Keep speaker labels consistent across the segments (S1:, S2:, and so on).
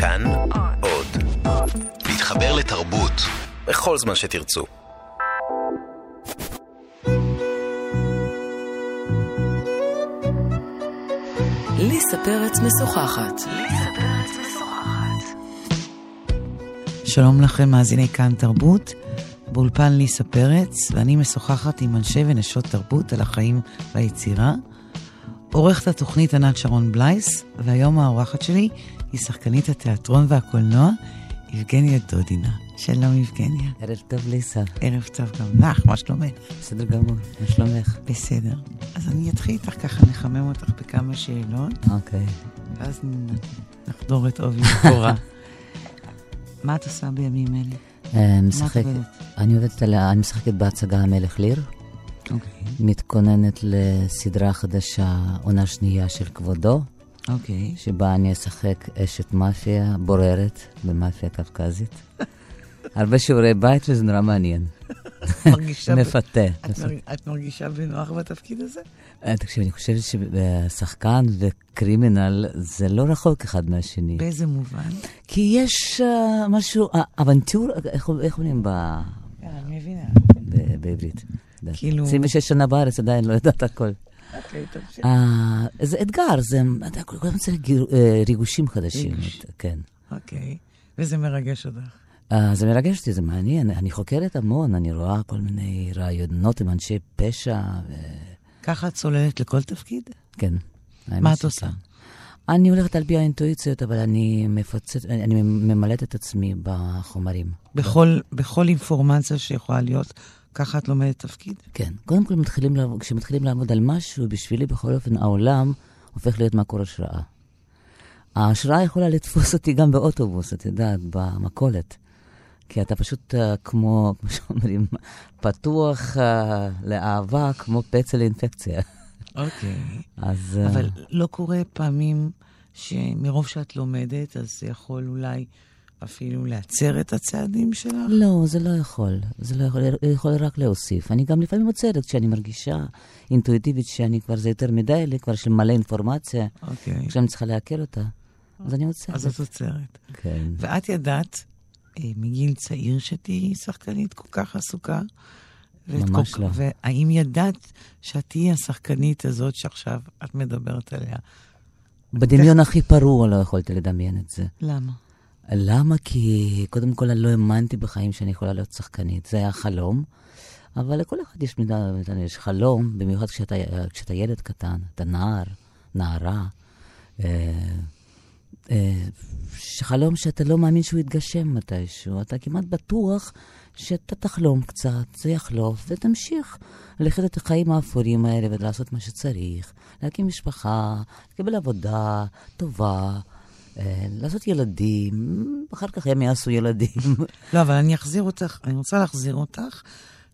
S1: כאן עוד. להתחבר לתרבות בכל זמן שתרצו.
S2: ליסה פרץ משוחחת.
S3: שלום לכם, מאזיני כאן תרבות. באולפן ליסה פרץ, ואני משוחחת עם אנשי ונשות תרבות על החיים והיצירה. עורכת התוכנית ענת שרון בלייס, והיום האורחת שלי היא שחקנית התיאטרון והקולנוע, יבגניה דודינה. שלום יבגניה.
S4: ערב טוב ליסה.
S3: ערב טוב גם לך, מה שלומך?
S4: בסדר גמור, מה שלומך?
S3: בסדר. אז אני אתחיל איתך ככה, נחמם אותך בכמה שאלות,
S4: אוקיי.
S3: ואז נחדור את עובי הקורה. מה את עושה בימים אלה?
S4: אה? אני עובדת על, אני משחקת בהצגה המלך ליר,
S3: אוקיי.
S4: מתכוננת לסדרה חדשה, עונה שנייה של כבודו,
S3: אוקיי.
S4: שבה אני אשחק אשת מאפיה בוררת במאפיה קווקזית. הרבה שיעורי בית וזה נורא מעניין.
S3: מרגישה...
S4: מפתה.
S3: את מרג- את מרגישה בנוח בתפקיד הזה?
S4: אה, תקשיב, אני חושבת ששחקן וקרימינל זה לא רחוק אחד מהשני.
S3: באיזה מובן?
S4: כי יש אה, משהו, אה, אבנטור, איך איך אומרים ב...
S3: כן, אני מבינה.
S4: בעברית.
S3: כאילו-
S4: 26 שנה בארץ, עדיין לא יודעת הכל. אה, זה אתגר, זה, אתה כל הזמן צריך אה, ריגושים חדשים. כן.
S3: אוקיי. וזה מרגש אותך.
S4: אה, זה מרגש אותי, זה מעניין. אני חוקרת המון, אני רואה כל מיני רעיונות עם אנשי פשע. ו...
S3: ככה את צוללת לכל תפקיד?
S4: כן.
S3: מה את. עושה?
S4: אני הולכת על פי האינטואיציות, אבל אני מפוצצת, אני ממלאת את עצמי בחומרים.
S3: בכל, בכל אינפורמציה שיכולה להיות, ככה את לומדת תפקיד?
S4: כן. קודם כל, מתחילים לעבוד, כשמתחילים לעבוד על משהו, בשבילי בכל אופן העולם הופך להיות מקור השראה. ההשראה יכולה לתפוס אותי גם באוטובוס, את יודעת, במכולת. כי אתה פשוט uh, כמו, כמו שאומרים, פתוח uh, לאהבה, כמו פצע לאינפקציה.
S3: אוקיי.
S4: אז... אה,
S3: אבל לא קורה פעמים שמרוב שאת לומדת, אז זה יכול אולי אפילו להצר את הצעדים שלך?
S4: לא, זה לא יכול. זה לא יכול, זה יכול רק להוסיף. אני גם לפעמים עוצרת כשאני מרגישה אינטואיטיבית שאני כבר, זה יותר מדי לי, כבר של מלא אינפורמציה,
S3: אוקיי.
S4: כשאני צריכה לעכל אותה. אז אני עוצרת.
S3: אז את עוצרת.
S4: כן.
S3: ואת ידעת אה, מגיל צעיר שתהיי שחקנית כל כך עסוקה?
S4: ממש
S3: כל-
S4: לא.
S3: והאם ידעת שאת תהיי השחקנית הזאת שעכשיו את מדברת עליה?
S4: בדמיון הכי פרוע לא יכולתי לדמיין את זה.
S3: למה?
S4: למה? כי קודם כל אני לא האמנתי בחיים שאני יכולה להיות שחקנית. זה היה חלום, אבל לכל אחד יש מידה, יש חלום, במיוחד כשאתה, כשאתה ילד קטן, אתה נער, נערה. אה, אה, חלום שאתה לא מאמין שהוא יתגשם מתישהו. אתה כמעט בטוח שאתה תחלום קצת, זה יחלוף, ותמשיך ללכת את החיים האפורים האלה ולעשות מה שצריך, להקים משפחה, לקבל עבודה טובה. אה, לעשות ילדים, אחר כך הם יעשו ילדים.
S3: לא, אבל אני אחזיר אותך, אני רוצה להחזיר אותך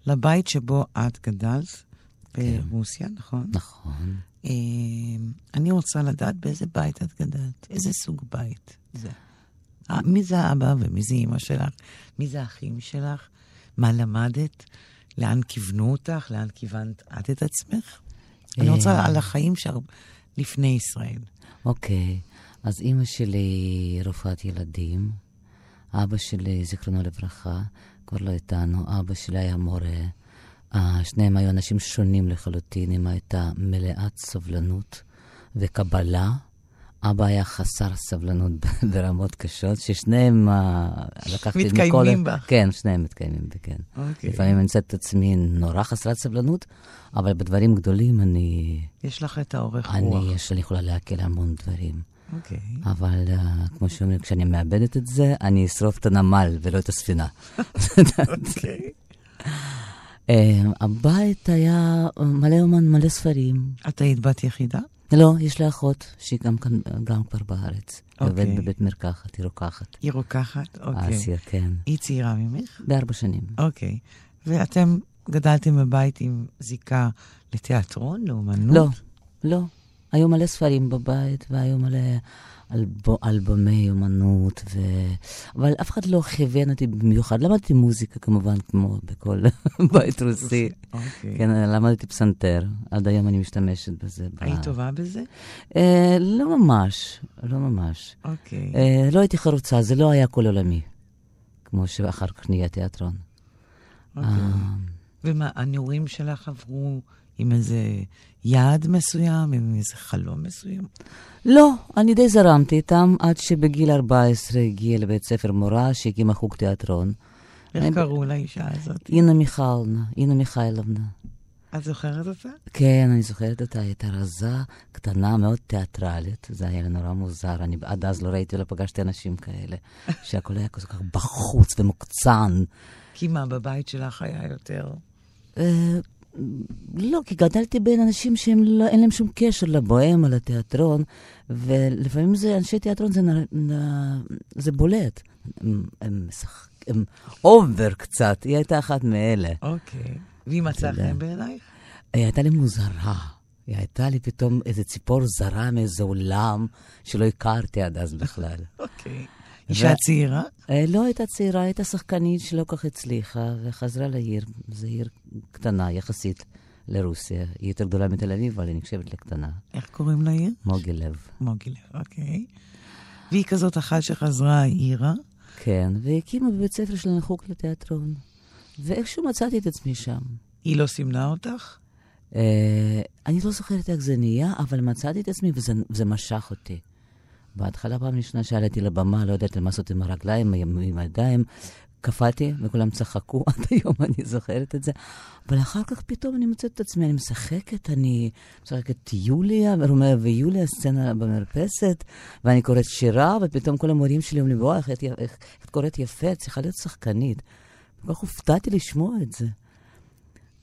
S3: לבית שבו את גדלת, ברוסיה, נכון?
S4: נכון.
S3: אה, אני רוצה לדעת באיזה בית את גדלת, איזה סוג בית זה. אה, מי זה האבא ומי זה אימא שלך? מי זה האחים שלך? מה למדת? לאן כיוונו אותך? לאן כיוונת את את עצמך? אני רוצה
S4: אה.
S3: על החיים לפני ישראל.
S4: אוקיי, אז אימא שלי רופאת ילדים, אבא שלי, זיכרונו לברכה, כבר לא איתנו, אבא שלי היה מורה. אה, שניהם היו אנשים שונים לחלוטין, אמא הייתה מלאת סובלנות וקבלה. אבא היה חסר סבלנות ברמות קשות, ששניהם אה, לקחתי
S3: מתקיימים
S4: מכל...
S3: בך.
S4: כן, שניהם מתקיימים בי, כן.
S3: אוקיי.
S4: לפעמים אני מוצאת את עצמי נורא חסרת סבלנות, אבל בדברים גדולים אני...
S3: יש לך את האורך רוח.
S4: אני, יש, אני יכולה להקל המון דברים.
S3: אוקיי.
S4: אבל uh, כמו שאומרים, כשאני מאבדת את זה, אני אשרוף את הנמל ולא את הספינה.
S3: אוקיי.
S4: uh, הבית היה מלא אומן, מלא ספרים.
S3: את היית בת יחידה?
S4: לא, יש לי אחות שהיא גם כאן, גם כבר בארץ. היא
S3: אוקיי.
S4: עובדת בבית מרקחת, היא רוקחת.
S3: היא רוקחת? אוקיי.
S4: אסיה, כן.
S3: היא צעירה ממך?
S4: בארבע שנים.
S3: אוקיי. ואתם גדלתם בבית עם זיקה לתיאטרון, לאומנות?
S4: לא, לא. היו מלא ספרים בבית, והיו מלא אלב... אלבומי אומנות, ו... אבל אף אחד לא כיוון אותי במיוחד. למדתי מוזיקה כמובן, כמו בכל בית רוסי.
S3: אוקיי.
S4: כן, למדתי פסנתר, עד היום אני משתמשת בזה.
S3: היית טובה בזה?
S4: אה, לא ממש, לא ממש.
S3: אוקיי.
S4: אה, לא הייתי חרוצה, זה לא היה כל עולמי, כמו שאחר כך נהיה תיאטרון.
S3: אוקיי.
S4: אה,
S3: ומה, הנעורים שלך עברו עם איזה יעד מסוים, עם איזה חלום מסוים?
S4: לא, אני די זרמתי איתם עד שבגיל 14 הגיעה לבית ספר מורה שהקימה חוג תיאטרון.
S3: איך
S4: אני-
S3: קראו לאישה הזאת?
S4: אינה מיכלנה, אינה מיכאילובנה.
S3: את זוכרת אותה?
S4: כן, אני זוכרת אותה, היא הייתה רזה, קטנה, מאוד תיאטרלית. זה היה לי נורא מוזר, אני עד אז לא ראיתי, לא פגשתי אנשים כאלה. שהכל היה כל כך בחוץ ומוקצן.
S3: כי מה, בבית שלך היה יותר...
S4: אה, לא, כי גדלתי בין אנשים שאין לא, להם שום קשר לבוהמה, לתיאטרון, ולפעמים זה, אנשי תיאטרון זה, זה בולט. הם, הם, משחק- הם אובר קצת, היא הייתה אחת מאלה.
S3: אוקיי. והיא מצאה. חן בעינייך?
S4: היא הייתה לי מוזרה. היא הייתה לי פתאום איזה ציפור זרה מאיזה עולם שלא הכרתי עד אז בכלל.
S3: אוקיי. אישה
S4: ו-
S3: צעירה?
S4: אה, לא הייתה צעירה, הייתה שחקנית שלא כל כך הצליחה, וחזרה לעיר. זו עיר קטנה יחסית לרוסיה. היא יותר גדולה מתל אביב, אבל היא נחשבת לקטנה.
S3: איך קוראים לעיר?
S4: מוגילב.
S3: מוגילב, אוקיי. והיא כזאת אחת שחזרה העירה?
S4: כן, והקימה בבית ספר שלנו חוג לתיאטרון. ואיכשהו מצאתי את עצמי שם.
S3: היא לא סימנה אותך?
S4: אה, אני לא זוכרת איך זה נהיה, אבל מצאתי את עצמי וזה, וזה משך אותי. בהתחלה, פעם ראשונה שעליתי לבמה, לא ידעתי מה לעשות עם הרגליים, עם, הידיים, קפאתי וכולם צחקו, עד היום אני זוכרת את זה. אבל אחר כך פתאום אני מוצאת את עצמי, אני משחקת, אני משחקת יוליה, רומeo ויוליה, סצנה במרפסת, ואני קוראת שירה, ופתאום כל המורים שלי אומרים וואי, איך, את- איך את קוראת יפה, את צריכה להיות שחקנית. כל כך הופתעתי לשמוע את זה.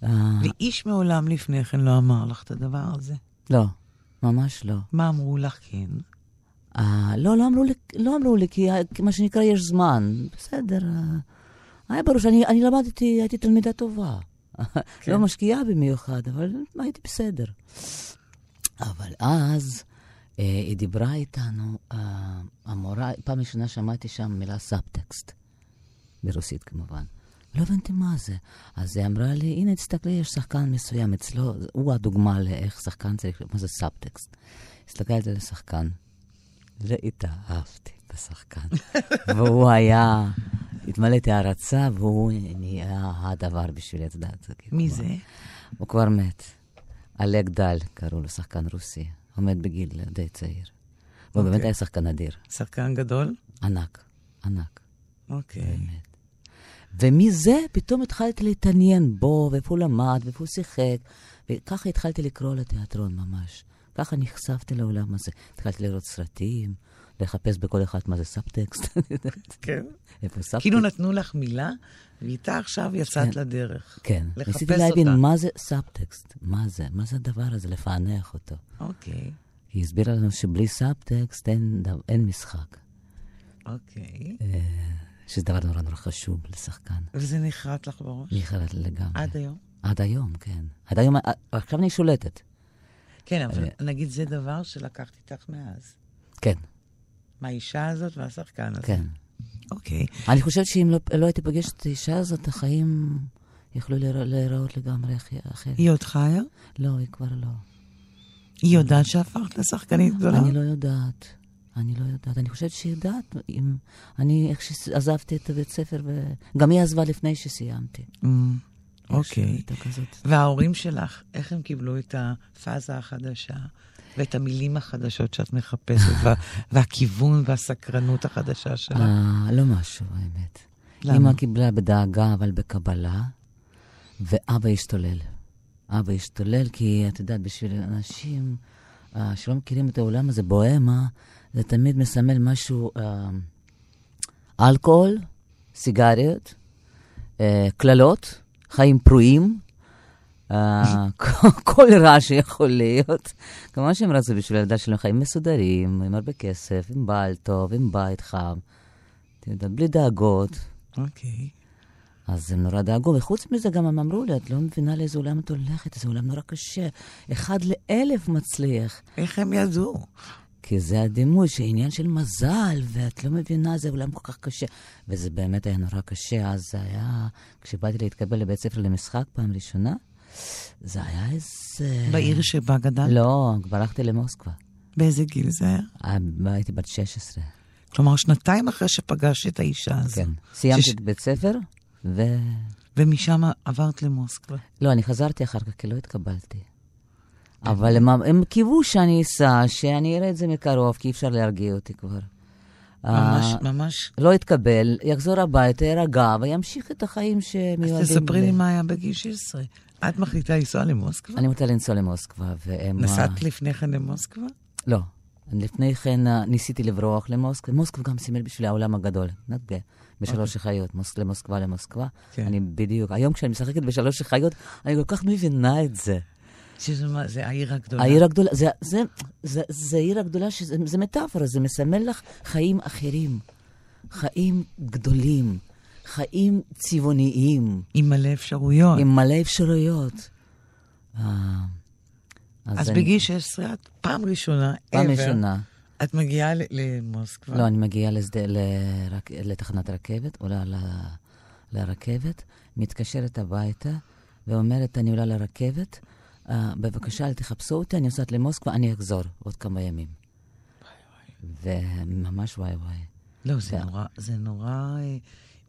S4: אה,
S3: ואיש מעולם לפני כן לא אמר לך את הדבר הזה.
S4: לא, ממש לא.
S3: מה אמרו לך כן?
S4: אה, לא, לא אמרו לי, לא אמרו לי, כי מה שנקרא יש זמן. בסדר. אה, היה ברור שאני אני למדתי, הייתי תלמידה טובה.
S3: כן.
S4: לא משקיעה במיוחד, אבל הייתי בסדר. אבל אז אה, היא דיברה איתנו, אה, המורה, פעם ראשונה שמעתי שם מילה סאבטקסט, ברוסית כמובן. לא הבנתי מה זה. אז היא אמרה לי, הנה, תסתכלי, יש שחקן מסוים אצלו, הוא הדוגמה לאיך שחקן צריך, מה זה סאבטקסט. הסתכלתי על השחקן, והתאהבתי בשחקן. והוא היה, התמלאתי הערצה, והוא נהיה הדבר בשבילי, את יודעת. כאילו
S3: מי זה?
S4: הוא כבר מת. אלג דל, קראו לו, שחקן רוסי. הוא מת בגיל די צעיר. באמת
S3: אוקיי.
S4: היה שחקן אדיר.
S3: שחקן גדול?
S4: ענק, ענק.
S3: אוקיי.
S4: באמת. ומזה פתאום התחלתי להתעניין בו, ואיפה הוא למד, ואיפה הוא שיחק, וככה התחלתי לקרוא לתיאטרון ממש. ככה נחשפתי לעולם הזה. התחלתי לראות סרטים, לחפש בכל אחד מה זה סאבטקסט.
S3: כן.
S4: איפה סאבטקסט?
S3: כאילו נתנו לך מילה, ואיתה עכשיו יצאת
S4: כן.
S3: לדרך.
S4: כן.
S3: לחפש
S4: ניסיתי להבין
S3: אותה.
S4: מה זה סאבטקסט, מה זה, מה זה הדבר הזה, לפענח אותו.
S3: אוקיי,
S4: היא הסבירה לנו שבלי סאבטקסט אין, אין משחק,
S3: אוקיי.
S4: אה, שזה דבר נורא נורא חשוב לשחקן.
S3: וזה נחרט לך בראש?
S4: נחרט לגמרי.
S3: עד היום?
S4: עד היום, כן. עד היום, אה, עכשיו אני שולטת.
S3: כן, אבל
S4: אה.
S3: נגיד זה דבר שלקחת איתך מאז.
S4: כן,
S3: מהאישה הזאת והשחקן הזה.
S4: כן.
S3: אוקיי.
S4: אני חושבת שאם לא, לא הייתי פוגשת את האישה הזאת, החיים יכלו להירא- להיראות לגמרי אחרת.
S3: היא עוד חיה?
S4: לא, היא כבר לא.
S3: היא יודעת שהפכת לשחקנית גדולה?
S4: אני לא יודעת. אני לא יודעת. אני חושבת שהיא יודעת. אם... אני, איך שעזבתי את הבית ספר, וגם היא עזבה לפני שסיימתי.
S3: Mm, אוקיי. וההורים שלך, איך הם קיבלו את הפאזה החדשה ואת המילים החדשות שאת מחפשת, וה, והכיוון והסקרנות החדשה שלך?
S4: אה, לא משהו, האמת.
S3: למה?
S4: אמא קיבלה בדאגה, אבל בקבלה, ואבא השתולל. אבא השתולל, כי את יודעת, בשביל אנשים אה, שלא מכירים את העולם הזה, בוהמה, זה תמיד מסמל משהו, אה, אלכוהול, סיגריות, אה, קללות, חיים פרועים, אה, כל רע שיכול להיות. כמובן שהם רצו בשביל הילדה שלהם חיים מסודרים, עם הרבה כסף, עם בעל טוב, עם בית חם. אתה יודע, בלי דאגות.
S3: אוקיי.
S4: אז הם נורא דאגו, וחוץ מזה גם הם אמרו לי, את לא מבינה לאיזה עולם את הולכת, זה עולם נורא קשה. אחד לאלף מצליח.
S3: איך הם ידעו?
S4: כי זה הדימוי, שעניין של מזל, ואת לא מבינה, זה עולם כל כך קשה. וזה באמת היה נורא קשה, אז זה היה, כשבאתי להתקבל לבית ספר למשחק פעם ראשונה, זה היה איזה...
S3: בעיר שבה גדלת?
S4: לא, כבר הלכתי למוסקבה.
S3: באיזה גיל זה היה?
S4: אה, הייתי בת 16.
S3: כלומר, שנתיים אחרי שפגשת את האישה הזו.
S4: כן. סיימתי שש... את בית ספר, ו...
S3: ומשם עברת למוסקבה.
S4: לא, אני חזרתי אחר כך, כי לא התקבלתי. אבל הם, הם קיוו שאני אסע, שאני אראה את זה מקרוב, כי אי אפשר להרגיע אותי כבר.
S3: ממש, uh, ממש.
S4: לא יתקבל, יחזור הביתה, יירגע, וימשיך את החיים שמיועדים...
S3: אז תספרי לי מה היה בגיל 16. את מחליטה לנסוע למוסקבה?
S4: אני מחליטה לנסוע למוסקבה, והם...
S3: נסעת לפני כן למוסקבה?
S4: לא. לפני כן ניסיתי לברוח למוסקבה. מוסקבה גם סימל בשביל העולם הגדול. נתגה. בשלוש החיות, אוקיי. למוסקבה למוסקבה. כן. אני בדיוק, היום כשאני משחקת בשלוש החיות, אני כל כך מבינה את זה.
S3: שזה מה, זה העיר הגדולה.
S4: העיר הגדולה, זה, זה, זה, זה העיר הגדולה, שזה, זה מטאפורה, זה מסמל לך חיים אחרים, חיים גדולים, חיים צבעוניים.
S3: עם מלא אפשרויות.
S4: עם מלא אפשרויות.
S3: אה, אז, אז אני... בגיל 16, את פעם ראשונה,
S4: פעם ever, ראשונה.
S3: את מגיעה למוסקבה?
S4: לא, אני מגיעה לשדה, לרק, לתחנת רכבת, עולה ל, לרכבת, מתקשרת הביתה ואומרת, אני עולה לרכבת, uh, בבקשה, אל תחפשו אותי, אני נוסעת למוסקבה, אני אחזור עוד כמה ימים. וממש וואי וואי.
S3: לא, זה ו... נורא, זה נורא... אה,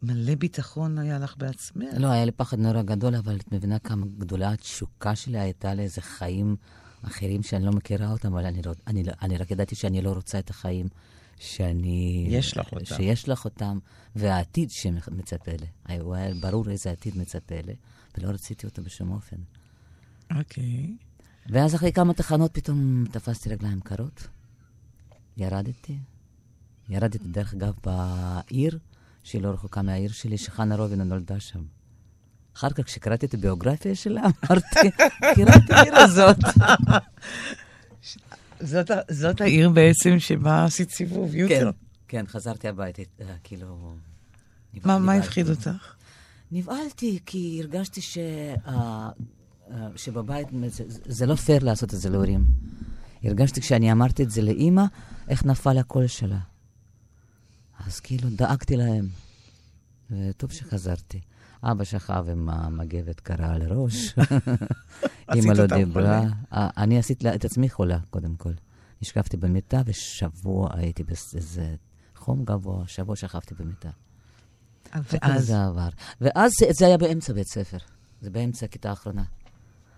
S3: מלא ביטחון היה לך בעצמך.
S4: לא, היה לי פחד נורא גדול, אבל את מבינה כמה גדולה התשוקה שלי הייתה לאיזה חיים אחרים שאני לא מכירה אותם, אבל אני, לא, אני, אני רק ידעתי שאני לא רוצה את החיים שאני...
S3: יש לך אותם.
S4: שיש לך אותם, והעתיד שמצפה לי. היה ברור איזה עתיד מצפה לי, ולא רציתי אותו בשום אופן.
S3: אוקיי. Okay.
S4: ואז אחרי כמה תחנות פתאום תפסתי רגליים קרות, ירדתי. ירדתי, דרך אגב, בעיר שהיא לא רחוקה מהעיר שלי, שחנה רובינה נולדה שם. אחר כך, כשקראתי את הביוגרפיה שלה, אמרתי, מכירה את העיר הזאת.
S3: זאת, זאת העיר בעצם שבה עשית סיבוב, יוטר.
S4: כן, כן, חזרתי הביתה, אה, כאילו...
S3: מה, מה הפחיד אותך?
S4: נבהלתי, כי הרגשתי ש... uh, שבבית זה, זה לא פייר לעשות את זה להורים. הרגשתי כשאני אמרתי את זה לאימא, איך נפל הקול שלה. אז כאילו דאגתי להם. וטוב שחזרתי. אבא שכב עם המגבת קרה על הראש. אמא לא דיברה. אה, אני עשיתי את עצמי חולה, קודם כל. נשכבתי במיטה, ושבוע הייתי באיזה חום גבוה, שבוע שכבתי במיטה. ואז... זה עבר. ואז זה היה באמצע בית ספר. זה באמצע הכיתה האחרונה.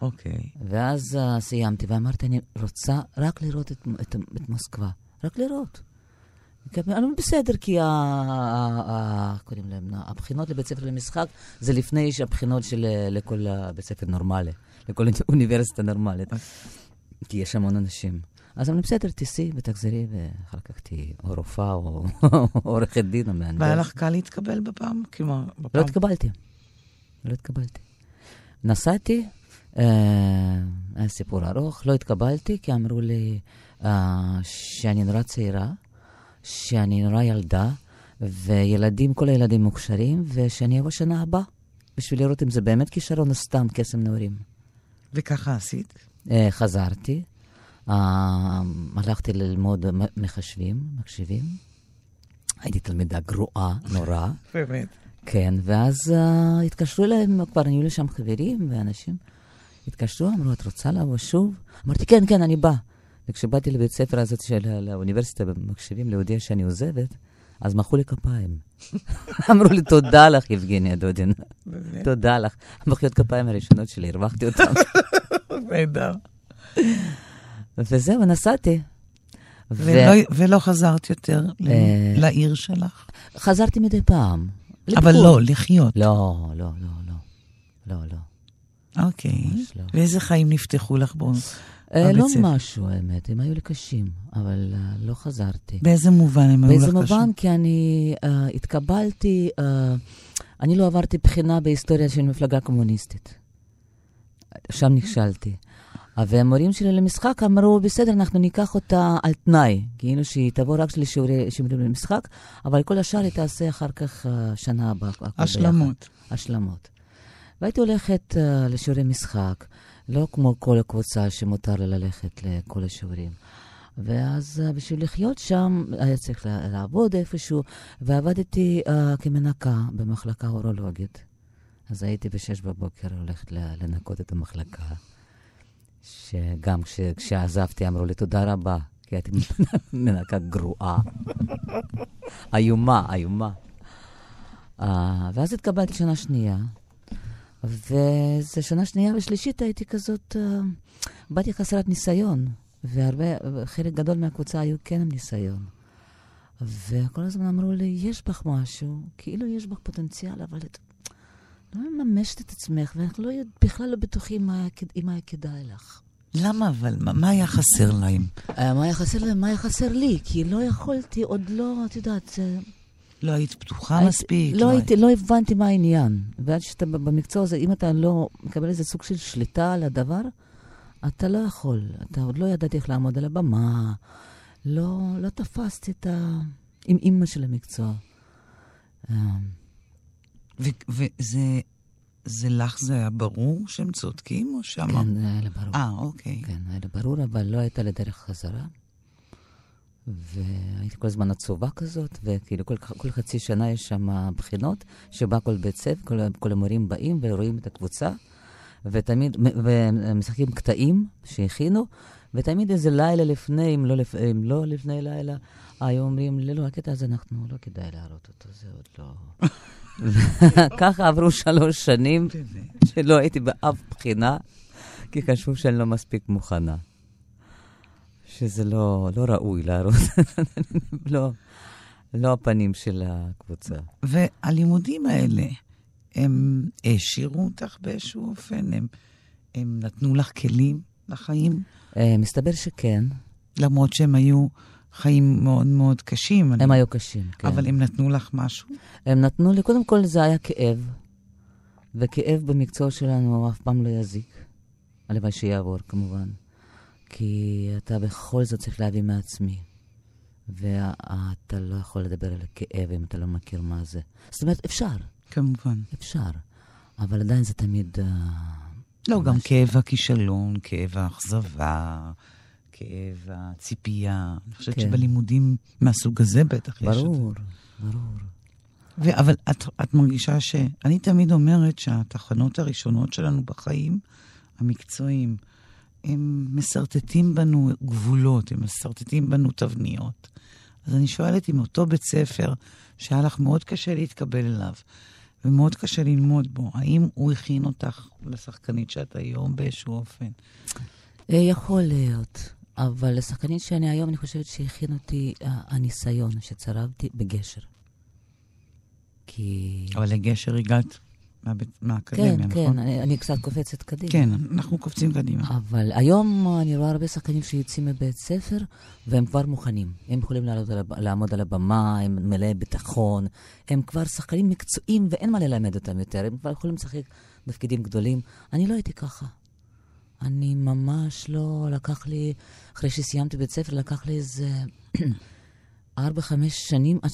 S3: אוקיי. Okay.
S4: ואז uh, סיימתי, ואמרתי, אני רוצה רק לראות את, את, את מוסקבה. רק לראות. אני בסדר, כי קוראים להם, הבחינות לבית ספר למשחק זה לפני שהבחינות של לכל בית ספר נורמלי, לכל אוניברסיטה נורמלית. כי יש המון אנשים. אז אני בסדר, תיסעי ותחזרי, ואחר כך תהיי או רופאה או עורכת דין או מהנדס.
S3: והיה לך קל להתקבל בפעם? כלומר, בפעם...
S4: לא התקבלתי. לא התקבלתי. נסעתי, היה סיפור ארוך, לא התקבלתי, כי אמרו לי אה, שאני נורא צעירה. שאני נורא ילדה, וילדים, כל הילדים מוכשרים, ושאני אבוא שנה הבאה, בשביל לראות אם זה באמת כישרון או סתם קסם נעורים.
S3: וככה עשית?
S4: Uh, חזרתי, uh, הלכתי ללמוד מחשבים, מקשיבים. הייתי תלמידה גרועה, נורא.
S3: באמת.
S4: כן, ואז uh, התקשרו אליהם, כבר היו לי שם חברים ואנשים. התקשרו, אמרו, את רוצה לבוא שוב? אמרתי, כן, כן, אני באה. וכשבאתי לבית ספר הזאת של האוניברסיטה במקשיבים להודיע שאני עוזבת, אז מחאו לי כפיים. אמרו לי, תודה לך, יבגניה דודין. תודה לך. המחיאות כפיים הראשונות שלי, הרווחתי אותן.
S3: נהדר.
S4: וזהו, נסעתי.
S3: ולא חזרת יותר אה, לעיר שלך?
S4: חזרתי מדי פעם.
S3: אבל לא, לחיות.
S4: לא, לא, לא, לא. לא, לא.
S3: אוקיי. לא. ואיזה חיים נפתחו לך בו?
S4: אה, לא משהו, האמת, הם היו לי קשים, אבל uh, לא חזרתי.
S3: באיזה מובן הם היו לך קשים?
S4: באיזה מובן? כי אני uh, התקבלתי, אני לא עברתי בחינה בהיסטוריה של מפלגה קומוניסטית. שם נכשלתי. והמורים שלי למשחק אמרו, בסדר, אנחנו ניקח אותה על תנאי, כאילו שהיא תבוא רק לשיעורי שיעורים למשחק, אבל כל השאר היא תעשה אחר כך שנה הבאה.
S3: השלמות.
S4: השלמות. והייתי הולכת uh, לשיעורי משחק, לא כמו כל הקבוצה שמותר לה ללכת לכל השיעורים. ואז uh, בשביל לחיות שם היה צריך לעבוד איפשהו, ועבדתי uh, כמנקה במחלקה אורולוגית. אז הייתי בשש בבוקר הולכת לנקות את המחלקה. שגם כש, כשעזבתי אמרו לי תודה רבה, כי הייתי מנקה גרועה. איומה, איומה. Uh, ואז התקבלתי שנה שנייה, וזה שנה שנייה ושלישית הייתי כזאת, uh, באתי חסרת ניסיון, והרבה, חלק גדול מהקבוצה היו כן עם ניסיון. וכל הזמן אמרו לי, יש בך משהו, כאילו יש בך פוטנציאל, אבל את לא מממשת את עצמך, ואנחנו לא, בכלל לא בטוחים מה, מה היה כדאי לך.
S3: למה אבל? מה, מה היה חסר להם?
S4: אה, מה היה חסר להם? מה היה חסר לי? כי לא יכולתי, עוד לא, את יודעת.
S3: לא היית פתוחה היית, מספיק?
S4: לא, לא, הייתי, לא הבנתי מה העניין. ועד שאתה במקצוע הזה, אם אתה לא מקבל איזה סוג של שליטה על הדבר, אתה לא יכול. אתה עוד לא ידעתי איך לעמוד על הבמה. לא, לא תפסתי את ה... עם אימא של המקצוע.
S3: אה, וזה זה לך זה היה ברור שהם צודקים, או שאמר...
S4: כן, היה לי ברור.
S3: אה, אוקיי.
S4: כן, היה לי ברור, אבל לא הייתה לי דרך חזרה. והייתי כל הזמן עצובה כזאת, וכאילו כל, כל חצי שנה יש שם בחינות, שבה כל בית ספר, כל, כל המורים באים ורואים את הקבוצה, ותמיד, ומשחקים קטעים שהכינו, ותמיד איזה לילה לפני, אם לא, לפ, אם לא לפני לילה, היו אומרים, לא, לא, הקטע הזה אנחנו, לא כדאי להראות אותו, זה עוד לא... ככה עברו שלוש שנים שלא הייתי באף בחינה, כי חשבו שאני לא מספיק מוכנה. שזה לא, לא ראוי להראות, לא, לא הפנים של הקבוצה.
S3: והלימודים האלה, הם העשירו אותך באיזשהו אופן? הם, הם נתנו לך כלים לחיים?
S4: אה, מסתבר שכן.
S3: למרות שהם היו חיים מאוד מאוד קשים.
S4: הם אני... היו קשים, כן.
S3: אבל הם נתנו לך משהו?
S4: הם נתנו לי, קודם כל זה היה כאב, וכאב במקצוע שלנו אף פעם לא יזיק. הלוואי שיעבור, כמובן. כי אתה בכל זאת צריך להביא מעצמי. ואתה לא יכול לדבר על הכאב אם אתה לא מכיר מה זה. זאת אומרת, אפשר.
S3: כמובן.
S4: אפשר. אבל עדיין זה תמיד... Uh,
S3: לא, גם כאב הכישלון, כאב האכזבה. הכאב, הציפייה. אני חושבת כן. שבלימודים מהסוג הזה בטח
S4: ברור, יש את זה. ברור, ברור.
S3: ו- אבל את, את מרגישה ש... אני תמיד אומרת שהתחנות הראשונות שלנו בחיים, המקצועיים, הם מסרטטים בנו גבולות, הם מסרטטים בנו תבניות. אז אני שואלת אם אותו בית ספר, שהיה לך מאוד קשה להתקבל אליו, ומאוד קשה ללמוד בו, האם הוא הכין אותך לשחקנית שאת היום באיזשהו אופן?
S4: אה, יכול להיות. אבל לשחקנית שאני היום, אני חושבת שהכין אותי uh, הניסיון שצרבתי בגשר. כי...
S3: אבל לגשר הגעת מהאקדמיה,
S4: כן,
S3: נכון?
S4: כן, כן, אני, אני קצת קופצת קדימה.
S3: כן, אנחנו קופצים קדימה.
S4: אבל היום אני רואה הרבה שחקנים שיוצאים מבית ספר, והם כבר מוכנים. הם יכולים לעלות על, לעמוד על הבמה, הם מלאי ביטחון, הם כבר שחקנים מקצועיים ואין מה ללמד אותם יותר, הם כבר יכולים לשחק תפקידים גדולים. אני לא הייתי ככה. אני ממש לא, לקח לי, אחרי שסיימתי בית ספר, לקח לי איזה ארבע, חמש שנים עד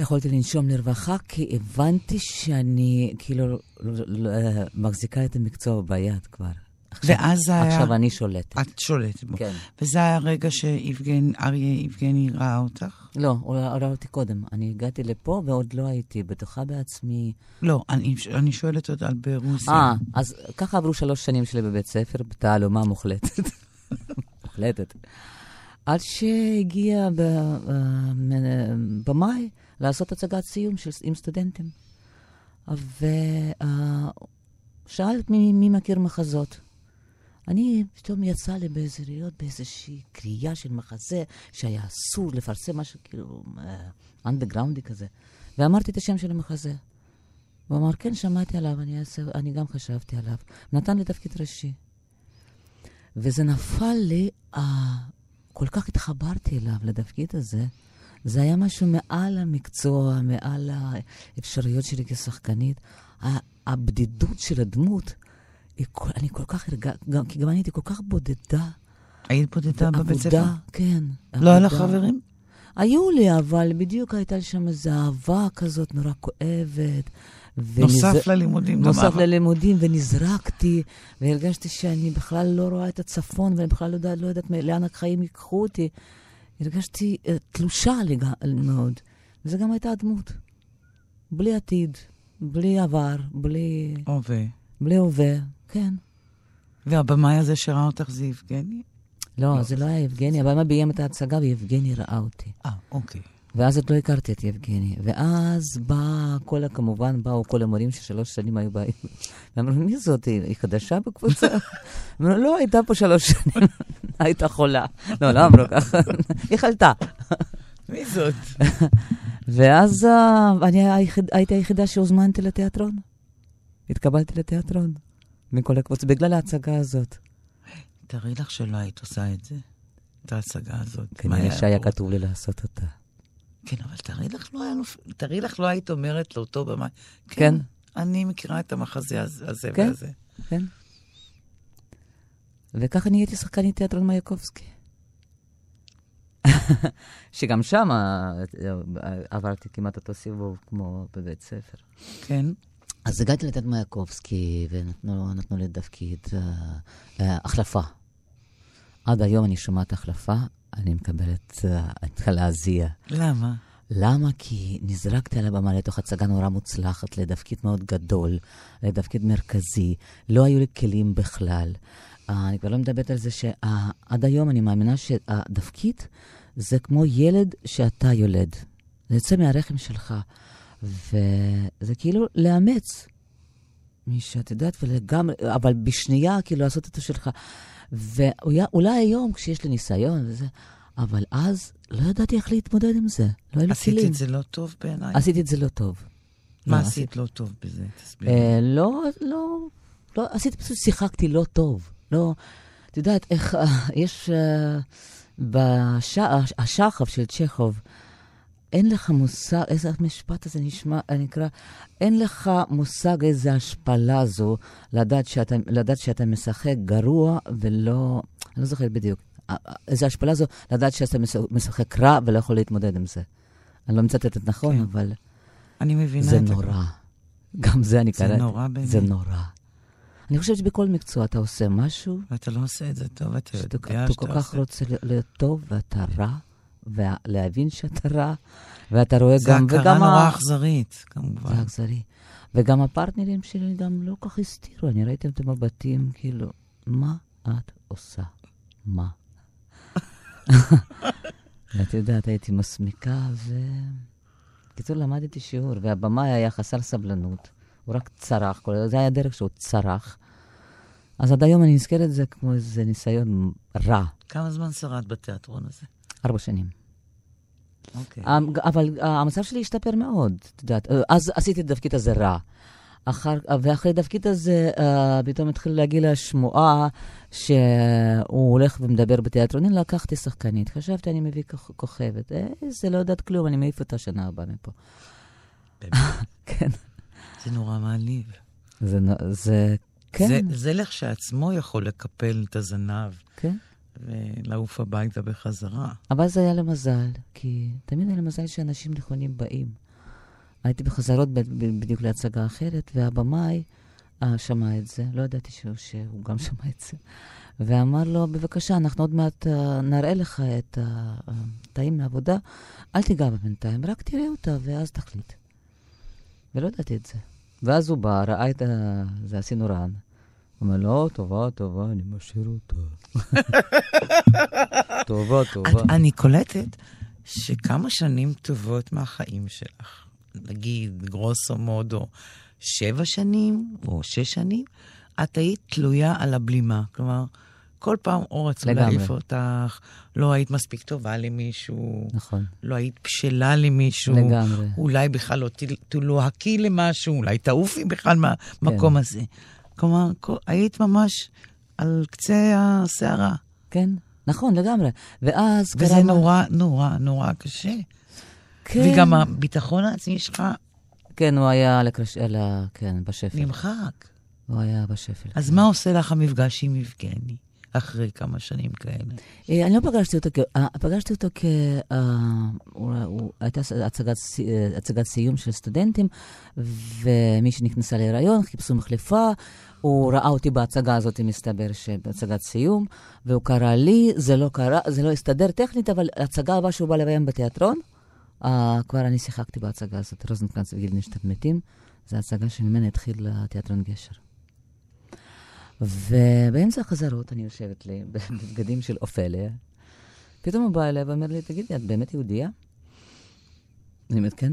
S4: שיכולתי לנשום לרווחה, כי הבנתי שאני כאילו לא, לא, לא, מחזיקה את המקצוע ביד כבר. עכשיו, ואז היה... עכשיו אני שולטת.
S3: את שולטת בו. כן. וזה היה הרגע שאריה יבגני ראה אותך?
S4: לא, הוא ראה אותי קודם. אני הגעתי לפה ועוד לא הייתי בטוחה בעצמי.
S3: לא, אני, אני שואלת עוד על ברוסיה.
S4: אה, אז ככה עברו שלוש שנים שלי בבית ספר, בתעלומה מוחלטת. מוחלטת. עד שהגיע במאי לעשות הצגת סיום של, עם סטודנטים. ושאלת מי, מי מכיר מחזות. אני, פתאום יצא לי באיזה להיות באיזושהי קריאה של מחזה שהיה אסור לפרסם משהו כאילו אנדרגראונדי כזה. ואמרתי את השם של המחזה. הוא אמר, כן, שמעתי עליו, אני, אעשה, אני גם חשבתי עליו. נתן לי תפקיד ראשי. וזה נפל לי, אה, כל כך התחברתי אליו, לתפקיד הזה. זה היה משהו מעל המקצוע, מעל האפשרויות שלי כשחקנית. הבדידות של הדמות אני כל כך הרגע... גם, כי גם אני הייתי כל כך בודדה.
S3: היית בודדה בבית ספר?
S4: כן.
S3: לא היה לך חברים?
S4: היו לי, אבל בדיוק הייתה לי שם איזו אהבה כזאת נורא כואבת.
S3: נוסף ונז... ללימודים.
S4: נוסף ללימודים, ונזרקתי, והרגשתי שאני בכלל לא רואה את הצפון, ואני בכלל לא יודעת, לא יודעת לאן החיים ייקחו אותי. הרגשתי uh, תלושה לג... מאוד, וזו גם הייתה הדמות. בלי עתיד, בלי עבר, בלי...
S3: הווה.
S4: בלי הווה, כן.
S3: והבמאי הזה שראה אותך זה יבגני?
S4: לא, לא, זה לא היה יבגני, הבמאי ביים את ההצגה ויבגני ראה אותי.
S3: אה, אוקיי.
S4: ואז עוד לא הכרתי את יבגני. ואז בא כל, כמובן, באו כל המורים ששלוש שנים היו באים. ואמרו, מי זאת? היא חדשה בקבוצה? אמרו, לא, הייתה פה שלוש שנים, הייתה חולה. לא, לא אמרו ככה, היא חלתה.
S3: מי זאת?
S4: ואז אה, אני הייתי היחידה שהוזמנתי לתיאטרון. התקבלתי לתיאטרון מכל הקבוצה, בגלל ההצגה הזאת.
S3: תארי לך שלא היית עושה את זה, את ההצגה הזאת.
S4: כנראה שהיה כתוב לי לעשות אותה.
S3: כן, אבל תארי לך לא, היה, תארי לך לא היית אומרת לאותו במה,
S4: כן, כן.
S3: אני מכירה את המחזה הזה כן, והזה.
S4: כן. וככה נהייתי שחקנית תיאטרון מייקובסקי. שגם שם אה, עברתי כמעט אותו סיבוב כמו בבית ספר.
S3: כן.
S4: אז הגעתי לתת מייקובסקי, ונתנו לי תפקיד uh, uh, החלפה. עד היום אני שומעת החלפה, אני מקבלת, אני צריכה להזיע.
S3: למה?
S4: למה? כי נזרקתי על הבמה לתוך הצגה נורא מוצלחת, לתפקיד מאוד גדול, לתפקיד מרכזי. לא היו לי כלים בכלל. Uh, אני כבר לא מדברת על זה שעד היום אני מאמינה שהתפקיד זה כמו ילד שאתה יולד. זה יוצא מהרחם שלך. וזה כאילו לאמץ מי שאת יודעת, ולגמרי, אבל בשנייה כאילו לעשות את שלך. ואולי היום, כשיש לי ניסיון וזה, אבל אז לא ידעתי איך להתמודד עם זה. לא היו לי כלים.
S3: עשית את זה לא טוב בעיניי?
S4: עשיתי את זה לא טוב.
S3: מה לא, עשית לא טוב בזה?
S4: תסבירי. אה, לא, לא, לא, עשיתי, פשוט שיחקתי לא טוב. לא, את יודעת איך, אה, יש אה, בשחף של צ'כוב, אין לך מושג, איזה משפט הזה נשמע, נקרא, אין לך מושג איזה השפלה זו לדעת שאתה, לדעת שאתה משחק גרוע ולא, אני לא זוכרת בדיוק, איזה השפלה זו לדעת שאתה משחק רע ולא יכול להתמודד עם זה. אני לא מצטטת נכון, כן. אבל...
S3: אני מבינה
S4: את זה. זה נורא. גם זה אני
S3: קראתי. זה נורא באמת.
S4: זה נורא. אני חושבת שבכל מקצוע אתה עושה משהו...
S3: ואתה לא עושה את זה טוב, אתה יודע שאתה
S4: עושה... אתה כל כך רוצה להיות טוב ואתה רע, ולהבין שאתה רע, ואתה רואה גם...
S3: זה הכרה נורא אכזרית, כמובן.
S4: זה אכזרי. וגם הפרטנרים שלי גם לא כל כך הסתירו, אני ראיתי את המבטים, כאילו, מה את עושה? מה? ואת יודעת, הייתי מסמיקה, ו... בקיצור, למדתי שיעור, והבמאי היה חסר סבלנות. הוא רק צרח, זה היה דרך שהוא צרח. אז עד היום אני נזכרת את זה כמו איזה ניסיון רע.
S3: כמה זמן שרד בתיאטרון הזה?
S4: ארבע שנים.
S3: אוקיי.
S4: אבל המצב שלי השתפר מאוד, את יודעת. אז עשיתי את התפקיד הזה רע. אחר, ואחרי התפקיד הזה, uh, פתאום התחילה להגיע לשמועה שהוא הולך ומדבר בתיאטרונים, לקחתי שחקנית. חשבתי, אני מביא כוכבת. אה, זה לא יודעת כלום, אני מעיף אותה שנה הבאה מפה.
S3: באמת?
S4: כן.
S3: זה נורא מעליב.
S4: זה, זה, כן.
S3: זה, זה לכשעצמו יכול לקפל את הזנב.
S4: כן.
S3: ולעוף הביתה בחזרה.
S4: אבל זה היה למזל, כי תמיד היה למזל שאנשים נכונים באים. הייתי בחזרות בדיוק להצגה אחרת, והבמאי אה, שמע את זה, לא ידעתי שהוא, שהוא גם שמע את זה, ואמר לו, בבקשה, אנחנו עוד מעט uh, נראה לך את התאים מהעבודה, אל תיגע בה בינתיים, רק תראה אותה ואז תחליט. ולא ידעתי את זה. ואז הוא בא, ראה את זה, עשינו רן. אומר, לא, טובה, טובה, אני משאיר אותה. טובה, טובה.
S3: אני קולטת שכמה שנים טובות מהחיים שלך, נגיד גרוסו מודו, שבע שנים או שש שנים, את היית תלויה על הבלימה. כלומר, כל פעם או רצו להעיף אותך, לא היית מספיק טובה למישהו.
S4: נכון.
S3: לא היית בשלה למישהו.
S4: לגמרי.
S3: אולי בכלל לא תלוהקי למשהו, אולי תעופי בכלל מהמקום כן. הזה. כלומר, היית ממש על קצה הסערה.
S4: כן, נכון, לגמרי. ואז
S3: וזה קרה... נורא, נורא, נורא קשה. כן. וגם הביטחון העצמי שלך...
S4: כן, הוא היה. על ה... כן, בשפל.
S3: נמחק.
S4: הוא היה בשפל.
S3: אז מה עושה לך המפגש עם יבגני, אחרי כמה שנים כאלה?
S4: אה, אני לא פגשתי אותו, אה, פגשתי אותו כ... אה, הייתה הצגת סיום של סטודנטים, ומישהי נכנסה להיריון, חיפשו מחליפה, הוא ראה אותי בהצגה הזאת, מסתבר שבהצגת סיום, והוא קרא לי, זה לא קרה, זה לא הסתדר טכנית, אבל ההצגה הבאה שהוא בא לביים בתיאטרון, אה, כבר אני שיחקתי בהצגה הזאת, רוזנקרנץ וגילדנשטיין מתים, זו הצגה שממנה התחיל התיאטרון גשר. ובאמצע החזרות אני יושבת לי בבגדים של אופליה. פתאום הוא בא אליי ואומר לי, תגידי, את באמת יהודייה? אני אומרת, כן.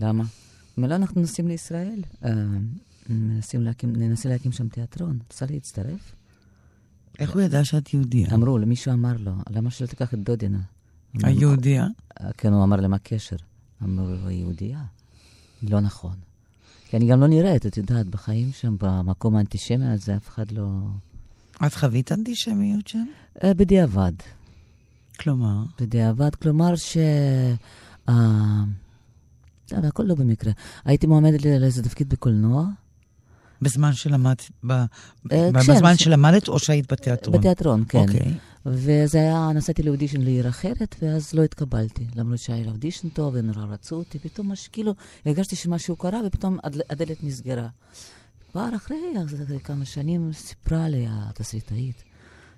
S4: למה? הוא אומר, לא, אנחנו נוסעים לישראל. אה, מנסים להקים, ננסה להקים שם תיאטרון. רוצה להצטרף?
S3: איך הוא ידע שאת יהודייה?
S4: אמרו, למישהו אמר לו, למה שלא תיקח את דודינה?
S3: היהודייה?
S4: "אה, כן, הוא אמר, למה הקשר? אמרו היא יהודייה. לא נכון. כי אני גם לא נראית, את יודעת, בחיים שם, במקום האנטישמי הזה, אף אחד לא...
S3: את חווית אנטישמיות שם?
S4: אה, בדיעבד.
S3: כלומר?
S4: בדיעבד, כלומר ש... אה, זה הכל לא במקרה. הייתי מועמדת לאיזה תפקיד בקולנוע,
S3: בזמן שלמדת, ב-
S4: אה, כשם,
S3: בזמן שלמדת או שהיית בתיאטרון?
S4: בתיאטרון, כן.
S3: אוקיי.
S4: וזה היה, נסעתי לאודישן לעיר אחרת, ואז לא התקבלתי. למרות שהיה אודישן טוב, ונורא רצו אותי, פתאום מש, כאילו, הרגשתי שמשהו קרה, ופתאום הדל- הדלת נסגרה. כבר אחרי, אחרי כמה שנים סיפרה לי התסריטאית,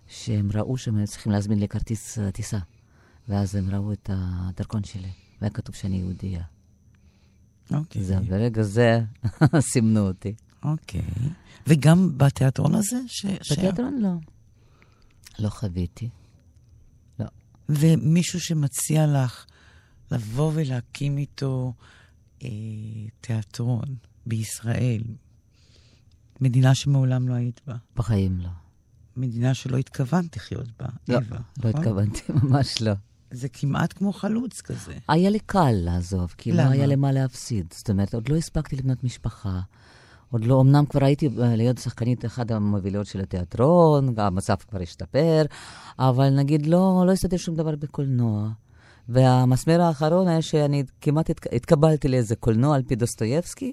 S4: שהם ראו שהם צריכים להזמין לי כרטיס אה, טיסה. ואז הם ראו את הדרכון שלי, והיה כתוב שאני יהודייה.
S3: אוקיי.
S4: זה, ברגע זה סימנו אותי.
S3: אוקיי. וגם בתיאטרון הזה? ש- ש-
S4: בתיאטרון לא. לא חוויתי.
S3: ומישהו שמציע לך לבוא ולהקים איתו אה, תיאטרון בישראל, מדינה שמעולם לא היית בה,
S4: בחיים לא.
S3: מדינה שלא התכוונת לחיות בה,
S4: לא,
S3: אווה,
S4: לא
S3: נכון?
S4: התכוונתי, ממש לא.
S3: זה כמעט כמו חלוץ כזה.
S4: היה לי קל לעזוב, כי לא
S3: למה?
S4: היה לי מה להפסיד. זאת אומרת, עוד לא הספקתי לבנות משפחה. עוד לא, אמנם כבר הייתי אה, להיות שחקנית אחת המובילות של התיאטרון, המצב כבר השתפר, אבל נגיד לא, לא הסתדר שום דבר בקולנוע. והמסמר האחרון היה שאני כמעט התק- התקבלתי לאיזה קולנוע על פי דוסטויבסקי,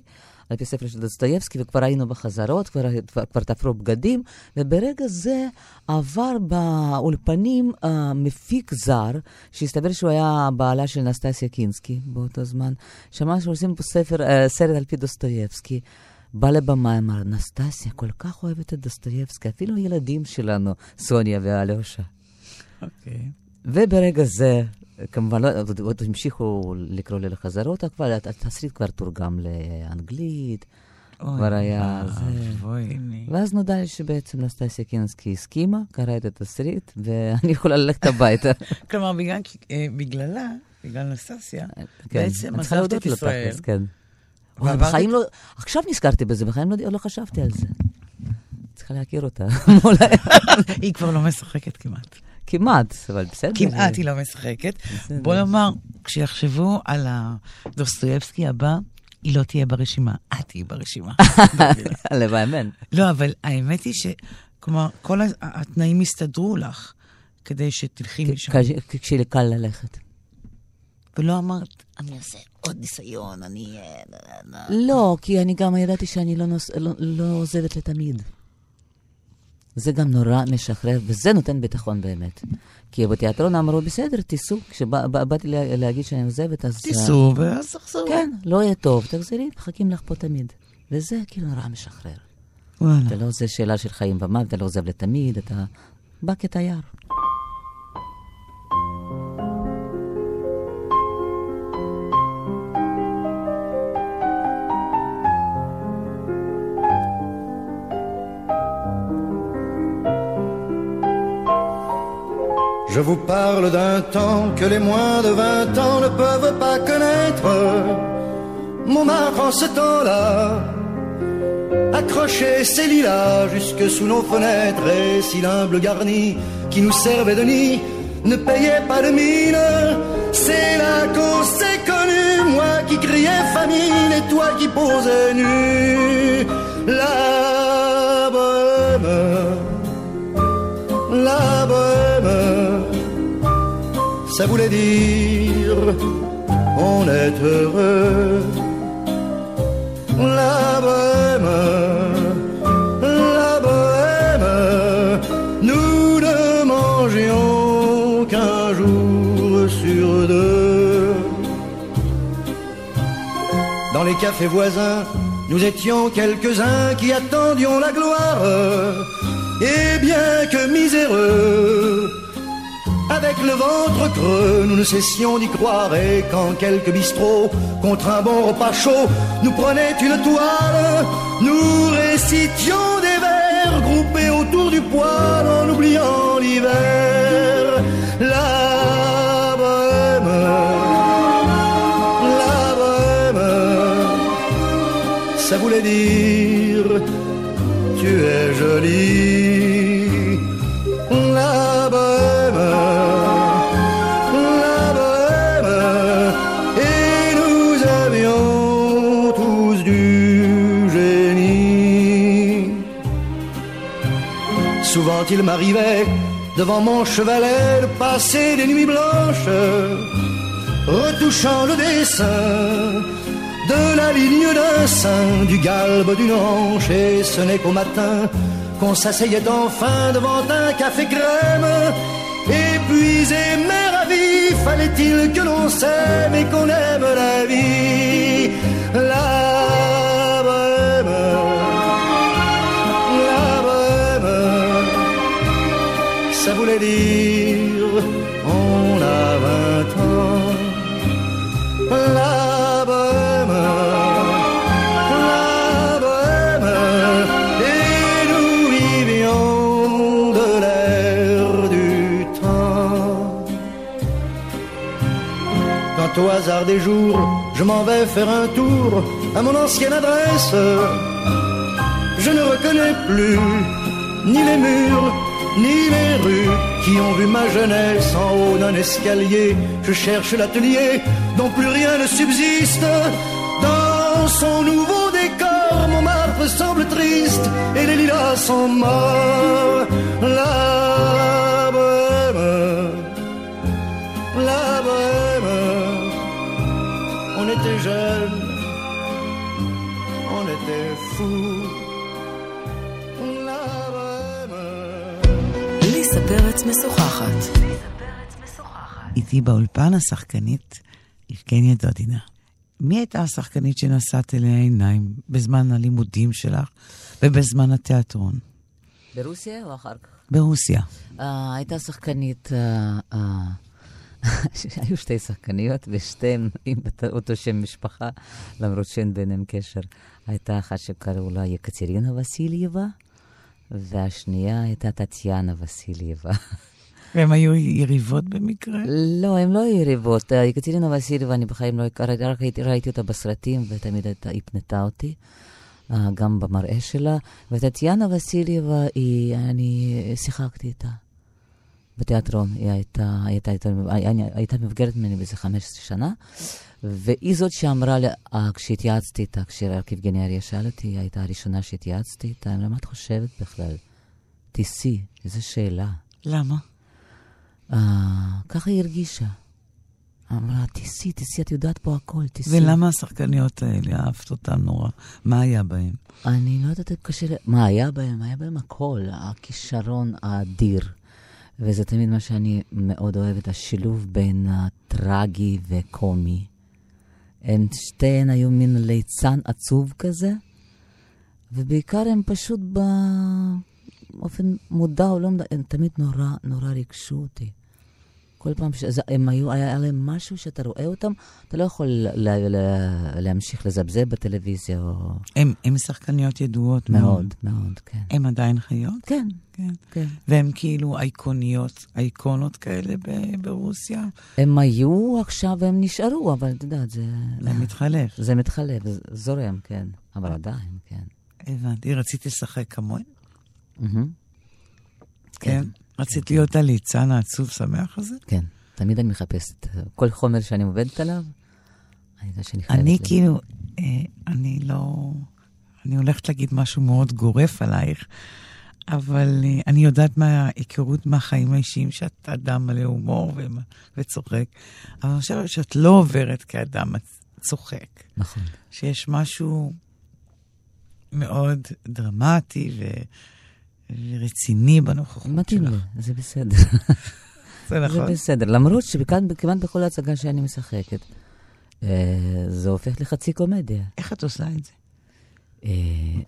S4: על פי ספר של דוסטויבסקי, וכבר היינו בחזרות, כבר, כבר, כבר תפרו בגדים, וברגע זה עבר באולפנים אה, מפיק זר, שהסתבר שהוא היה בעלה של נסטסיה קינסקי באותו זמן, שמע שעושים פה ספר, אה, סרט על פי דוסטויבסקי. בא לבמה, אמר, נסטסיה כל כך אוהבת את דוסטויבסקי, אפילו הילדים שלנו, סוניה ואלושה.
S3: אוקיי.
S4: וברגע זה, כמובן, לא, עוד, עוד המשיכו לקרוא לי לחזרות, הת- התסריט כבר תורגם לאנגלית, כבר היה זה.
S3: אוי,
S4: ואז נודע לי שבעצם נסטסיה קינסקי הסכימה, קראה את התסריט, ואני יכולה ללכת הביתה.
S3: כלומר, בגלל, אה, בגללה, בגלל נססיה,
S4: כן,
S3: בעצם עזבת את ישראל.
S4: כן. אבל בחיים לא, עכשיו נזכרתי בזה, בחיים לא, לא חשבתי על זה. צריכה להכיר אותה,
S3: היא כבר לא משחקת כמעט.
S4: כמעט, אבל בסדר.
S3: כמעט היא לא משחקת. בוא נאמר, כשיחשבו על הדוסטויבסקי הבא, היא לא תהיה ברשימה, את תהיי ברשימה.
S4: הלוואי, אמן.
S3: לא, אבל האמת היא ש... כלומר, כל התנאים הסתדרו לך כדי שתלכי משם.
S4: כש- כשיהיה לי קל ללכת.
S3: ולא אמרת, אני אעשה עוד ניסיון, אני... אה, לא, לא, לא."
S4: לא, כי אני גם ידעתי שאני לא, נוס... לא, לא עוזבת לתמיד. זה גם נורא משחרר, וזה נותן ביטחון באמת. כי בתיאטרון אמרו, בסדר, תיסעו. כשבאתי לה, להגיד שאני עוזבת, אז...
S3: תיסעו ואז תחזרו.
S4: כן, לא יהיה טוב, תחזרי, מחכים לך פה תמיד. וזה כאילו נורא משחרר.
S3: וואלה.
S4: אתה לא, זה שאלה של חיים ומוות, אתה לא עוזב לתמיד, אתה בא כתייר.
S5: Je vous parle d'un temps que les moins de vingt ans ne peuvent pas connaître. Montmartre en ce temps-là, accrochait ses lilas jusque sous nos fenêtres et si l'humble garni qui nous servait de nid ne payait pas de mine. C'est là qu'on s'est connu, moi qui criais famine et toi qui posais nu. La bohème, la bohème, ça voulait dire on est heureux. La bohème, la bohème, nous ne mangions qu'un jour sur deux. Dans les cafés voisins, nous étions quelques-uns qui attendions la gloire, et bien que miséreux, avec le ventre creux, nous ne cessions d'y croire et quand quelques bistrots, contre un bon repas chaud, nous prenaient une toile, nous récitions des vers groupés autour du poêle en oubliant l'hiver. La bohème, la bohème, ça voulait dire tu es jolie. Souvent il m'arrivait devant mon chevalet de passer des nuits blanches, retouchant le dessin de la ligne d'un sein, du galbe d'une hanche, et ce n'est qu'au matin qu'on s'asseyait enfin devant un café crème. Épuisé mais ravi, fallait-il que l'on s'aime et qu'on aime la vie? On a vingt ans. La bohème, la bohème, et nous vivions de l'air du temps. Quand au hasard des jours, je m'en vais faire un tour à mon ancienne adresse, je ne reconnais plus ni les murs, ni les rues qui ont vu ma jeunesse en haut d'un escalier. Je cherche l'atelier dont plus rien ne subsiste. Dans son nouveau décor, mon marbre semble triste et les lilas sont morts. La bohème, la bohème, on était jeunes, on était fous.
S2: פרץ משוחחת.
S3: איתי באולפן השחקנית יבגניה דודינה. מי הייתה השחקנית שנשאת אליה עיניים בזמן הלימודים שלך ובזמן התיאטרון?
S4: ברוסיה או אחר כך?
S3: ברוסיה.
S4: אה, הייתה שחקנית, אה, אה, היו שתי שחקניות, ושתיהן עם אותו שם משפחה, למרות שאין ביניהם קשר. הייתה אחת שקראו לה יקטרינה וסיליאבה, והשנייה הייתה טטיאנה וסיליאבה.
S3: והן היו יריבות במקרה?
S4: לא, הן לא יריבות. אה, יקטרינה וסיליאבה, אני בחיים לא הכרתי, רק ראיתי אותה בסרטים, ותמיד הייתה- היא פנתה אותי. אה, גם במראה שלה, וטטיאנה וסיליאבה, היא, אני שיחקתי איתה בתיאטרון. היא הייתה, הייתה, הייתה, הייתה, הייתה מבוגרת ממני באיזה 15 שנה, והיא זאת שאמרה לי, אה, כשהתייעצתי איתה, כשרק יבגני אריה שאל אותי, היא הייתה הראשונה שהתייעצתי איתה, אמרה, מה את חושבת בכלל? תיסי, איזו שאלה.
S3: למה?
S4: אה, ככה היא הרגישה. אמרה, תיסי, תיסי, את יודעת פה הכל, תיסי.
S3: ולמה השחקניות האלה, אהבת אותן נורא? מה היה בהן?
S4: אני לא יודעת, קשה ל... מה היה בהם? היה בהם הכל, הכישרון האדיר. וזה תמיד מה שאני מאוד אוהבת, השילוב בין הטרגי וקומי. הן שתיהן היו מין ליצן עצוב כזה, ובעיקר הם פשוט באופן מודע או לא מודע, הם תמיד נורא נורא ריגשו אותי. כל פעם שהם היו, היה להם משהו שאתה רואה אותם, אתה לא יכול לה, לה, להמשיך לזבזב בטלוויזיה או...
S3: הן הן שחקניות ידועות
S4: מאוד, מאוד, כן.
S3: הן עדיין חיות?
S4: כן,
S3: כן.
S4: כן.
S3: והן כאילו אייקוניות, אייקונות כאלה ב- ברוסיה?
S4: הם היו עכשיו והם נשארו, אבל את יודעת, זה...
S3: זה מתחלף.
S4: זה מתחלף, זורם, כן. אבל עדיין, כן.
S3: הבנתי. רצית לשחק כמוהן?
S4: מהמם.
S3: כן. רצית להיות הליצן העצוב שמח הזה?
S4: כן. תמיד אני מחפשת. כל חומר שאני עובדת עליו, אני יודעת שאני חייבת...
S3: אני
S4: ל-
S3: כאילו, אה, אני לא... אני הולכת להגיד משהו מאוד גורף עלייך, אבל אה, אני יודעת מההיכרות מהחיים האישיים שאת אדם מלא הומור וצוחק, אבל אני חושבת שאת לא עוברת כאדם צוחק.
S4: נכון.
S3: שיש משהו מאוד דרמטי ו... ורציני בנוכחות
S4: מתאים
S3: שלך.
S4: לי, זה בסדר.
S3: זה נכון.
S4: זה בסדר. למרות שכמעט כמעט בכל הצגה שאני משחקת, אה, זה הופך לחצי קומדיה.
S3: איך את עושה את זה?
S4: אה,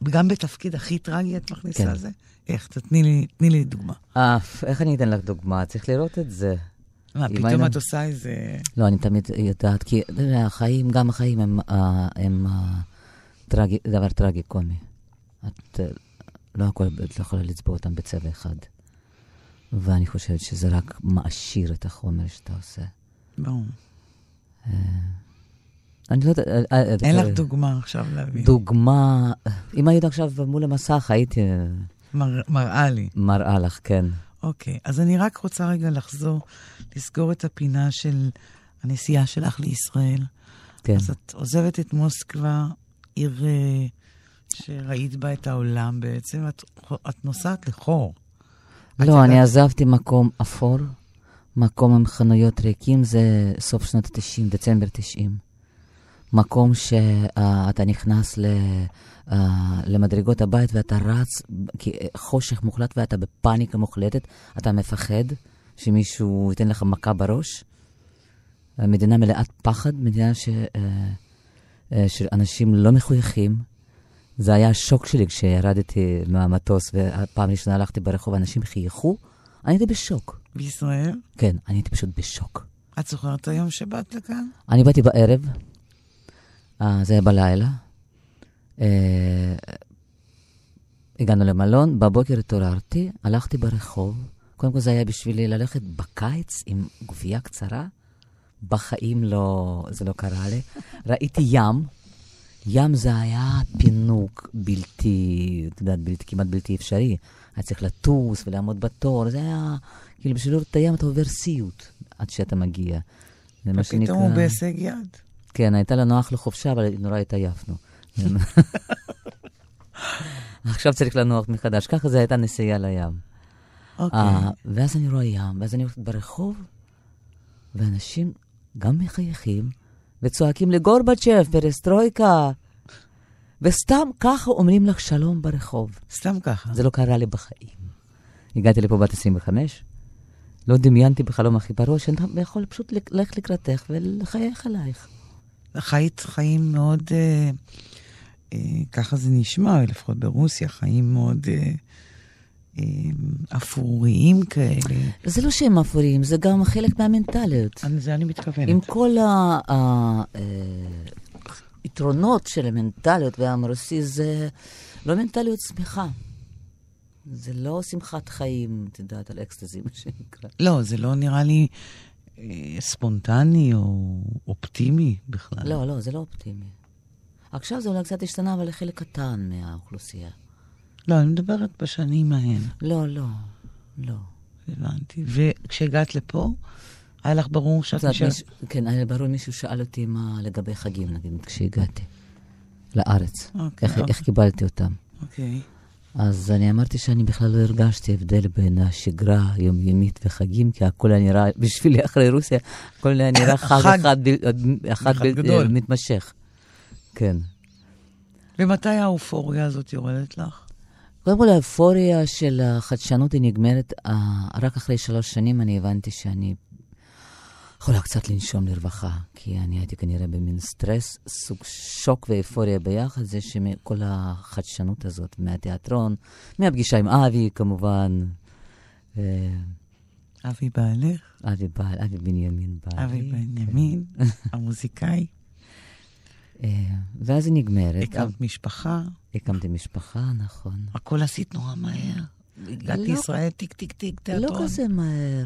S3: גם בתפקיד הכי טרגי את מכניסה
S4: כן.
S3: זה? איך? תתני לי, תני לי דוגמה.
S4: אה, איך אני אתן לך דוגמה? צריך לראות את זה.
S3: מה, פתאום
S4: היינו-
S3: את עושה איזה...
S4: לא, אני תמיד יודעת, כי החיים, גם החיים הם, אה, הם אה, טרגי, דבר טרגי קומי. את לא הכל, את לא יכולה לצבוע אותם בצבע אחד. ואני חושבת שזה רק מעשיר את החומר שאתה עושה.
S3: ברור.
S4: אני לא יודעת... אה, אה,
S3: אין לך
S4: אה,
S3: דוגמה עכשיו להביא.
S4: דוגמה, אם היית עכשיו מול המסך, הייתי אה,
S3: מר- מראה לי.
S4: מראה לך, כן.
S3: אוקיי, אז אני רק רוצה רגע לחזור, לסגור את הפינה של הנסיעה שלך לישראל.
S4: כן.
S3: אז את עוזבת את מוסקבה, עיר שראית בה את העולם בעצם, את, את נוסעת לחור.
S4: לא, אני עזבתי מקום אפור, מקום עם חנויות ריקים, זה סוף שנות ה-90, דצמבר 90. מקום שאתה נכנס ל, אה, למדרגות הבית ואתה רץ, חושך מוחלט ואתה בפאניקה מוחלטת, אתה מפחד שמישהו ייתן לך מכה בראש. מדינה מלאת פחד, מדינה ש, אה, אה, שאנשים לא מחויכים. זה היה השוק שלי כשירדתי מהמטוס, והפעם ראשונה הלכתי ברחוב, אנשים חייכו, אני הייתי בשוק.
S3: בישראל?
S4: כן, אני הייתי פשוט בשוק.
S3: את זוכרת את היום שבאת לכאן?
S4: אני באתי בערב, אה, זה בלילה. אה, הגענו למלון, בבוקר התעוררתי, הלכתי ברחוב. קודם כל זה היה בשבילי ללכת בקיץ עם גופייה קצרה. בחיים לא, זה לא קרה לי. ראיתי ים. ים זה היה פינוק בלתי, את יודעת, בלתי, כמעט בלתי אפשרי. היה צריך לטוס ולעמוד בתור, זה היה, כאילו בשביל לראות את הים אתה עובר סיוט עד שאתה מגיע. זה מה
S3: ופתאום הוא בהישג יד.
S4: כן, הייתה לנו אחלה חופשה, אבל נורא התעייפנו. עכשיו צריך לנוח מחדש. ככה זו הייתה נסיעה לים.
S3: אוקיי.
S4: אה, ואז אני רואה ים, ואז אני הולכת ברחוב, ואנשים גם מחייכים וצועקים לגורבצ'ב, פרסטרויקה. וסתם ככה אומרים לך שלום ברחוב.
S3: סתם ככה.
S4: זה לא קרה לי בחיים. הגעתי לפה בת 25, לא דמיינתי בחלום הכי בראש, שאני יכול פשוט ללכת לקראתך ולחייך עלייך.
S3: חיית חיים מאוד, אה, אה, ככה זה נשמע, לפחות ברוסיה, חיים מאוד אה, אה, אפוריים כאלה.
S4: זה לא שהם אפורים, זה גם חלק מהמנטליות.
S3: זה אני מתכוונת.
S4: עם כל היתרונות של המנטליות והעם הרוסי, זה לא מנטליות שמחה. זה לא שמחת חיים, את יודעת, על אקסטזי, מה שנקרא.
S3: לא, זה לא נראה לי אה, ספונטני או אופטימי בכלל.
S4: לא, לא, זה לא אופטימי. עכשיו זה אולי קצת השתנה, אבל לחלק קטן מהאוכלוסייה.
S3: לא, אני מדברת בשנים ההן,
S4: לא, לא, לא.
S3: הבנתי. וכשהגעת לפה, היה לך ברור שאת נשארת...
S4: מישהו, כן, היה ברור, מישהו שאל אותי מה לגבי חגים, נגיד, כשהגעתי לארץ.
S3: אוקיי,
S4: איך,
S3: אוקיי.
S4: איך קיבלתי אותם.
S3: אוקיי.
S4: אז אני אמרתי שאני בכלל לא הרגשתי הבדל בין השגרה היומיומית וחגים, כי הכל היה נראה, בשבילי אחרי רוסיה, הכל היה נראה חג
S3: חג.
S4: אחד, אחד
S3: גדול.
S4: מתמשך. כן.
S3: ומתי האופוריה הזאת יורדת לך?
S4: קודם כל, האפוריה של החדשנות היא נגמרת, אה, רק אחרי שלוש שנים אני הבנתי שאני יכולה קצת לנשום לרווחה, כי אני הייתי כנראה במין סטרס, סוג שוק ואפוריה ביחד, זה שכל החדשנות הזאת, מהתיאטרון, מהפגישה עם אבי כמובן, אה,
S3: אבי בעלך,
S4: אבי בעל, אבי בנימין בעלי.
S3: אבי בנימין, המוזיקאי.
S4: אה, ואז היא נגמרת.
S3: הקמת משפחה,
S4: הקמתי משפחה, נכון.
S3: הכל עשית נורא מהר. הגעת
S4: לא.
S3: לישראל, טיק טיק טיק, תיאטרון.
S4: לא כזה מהר.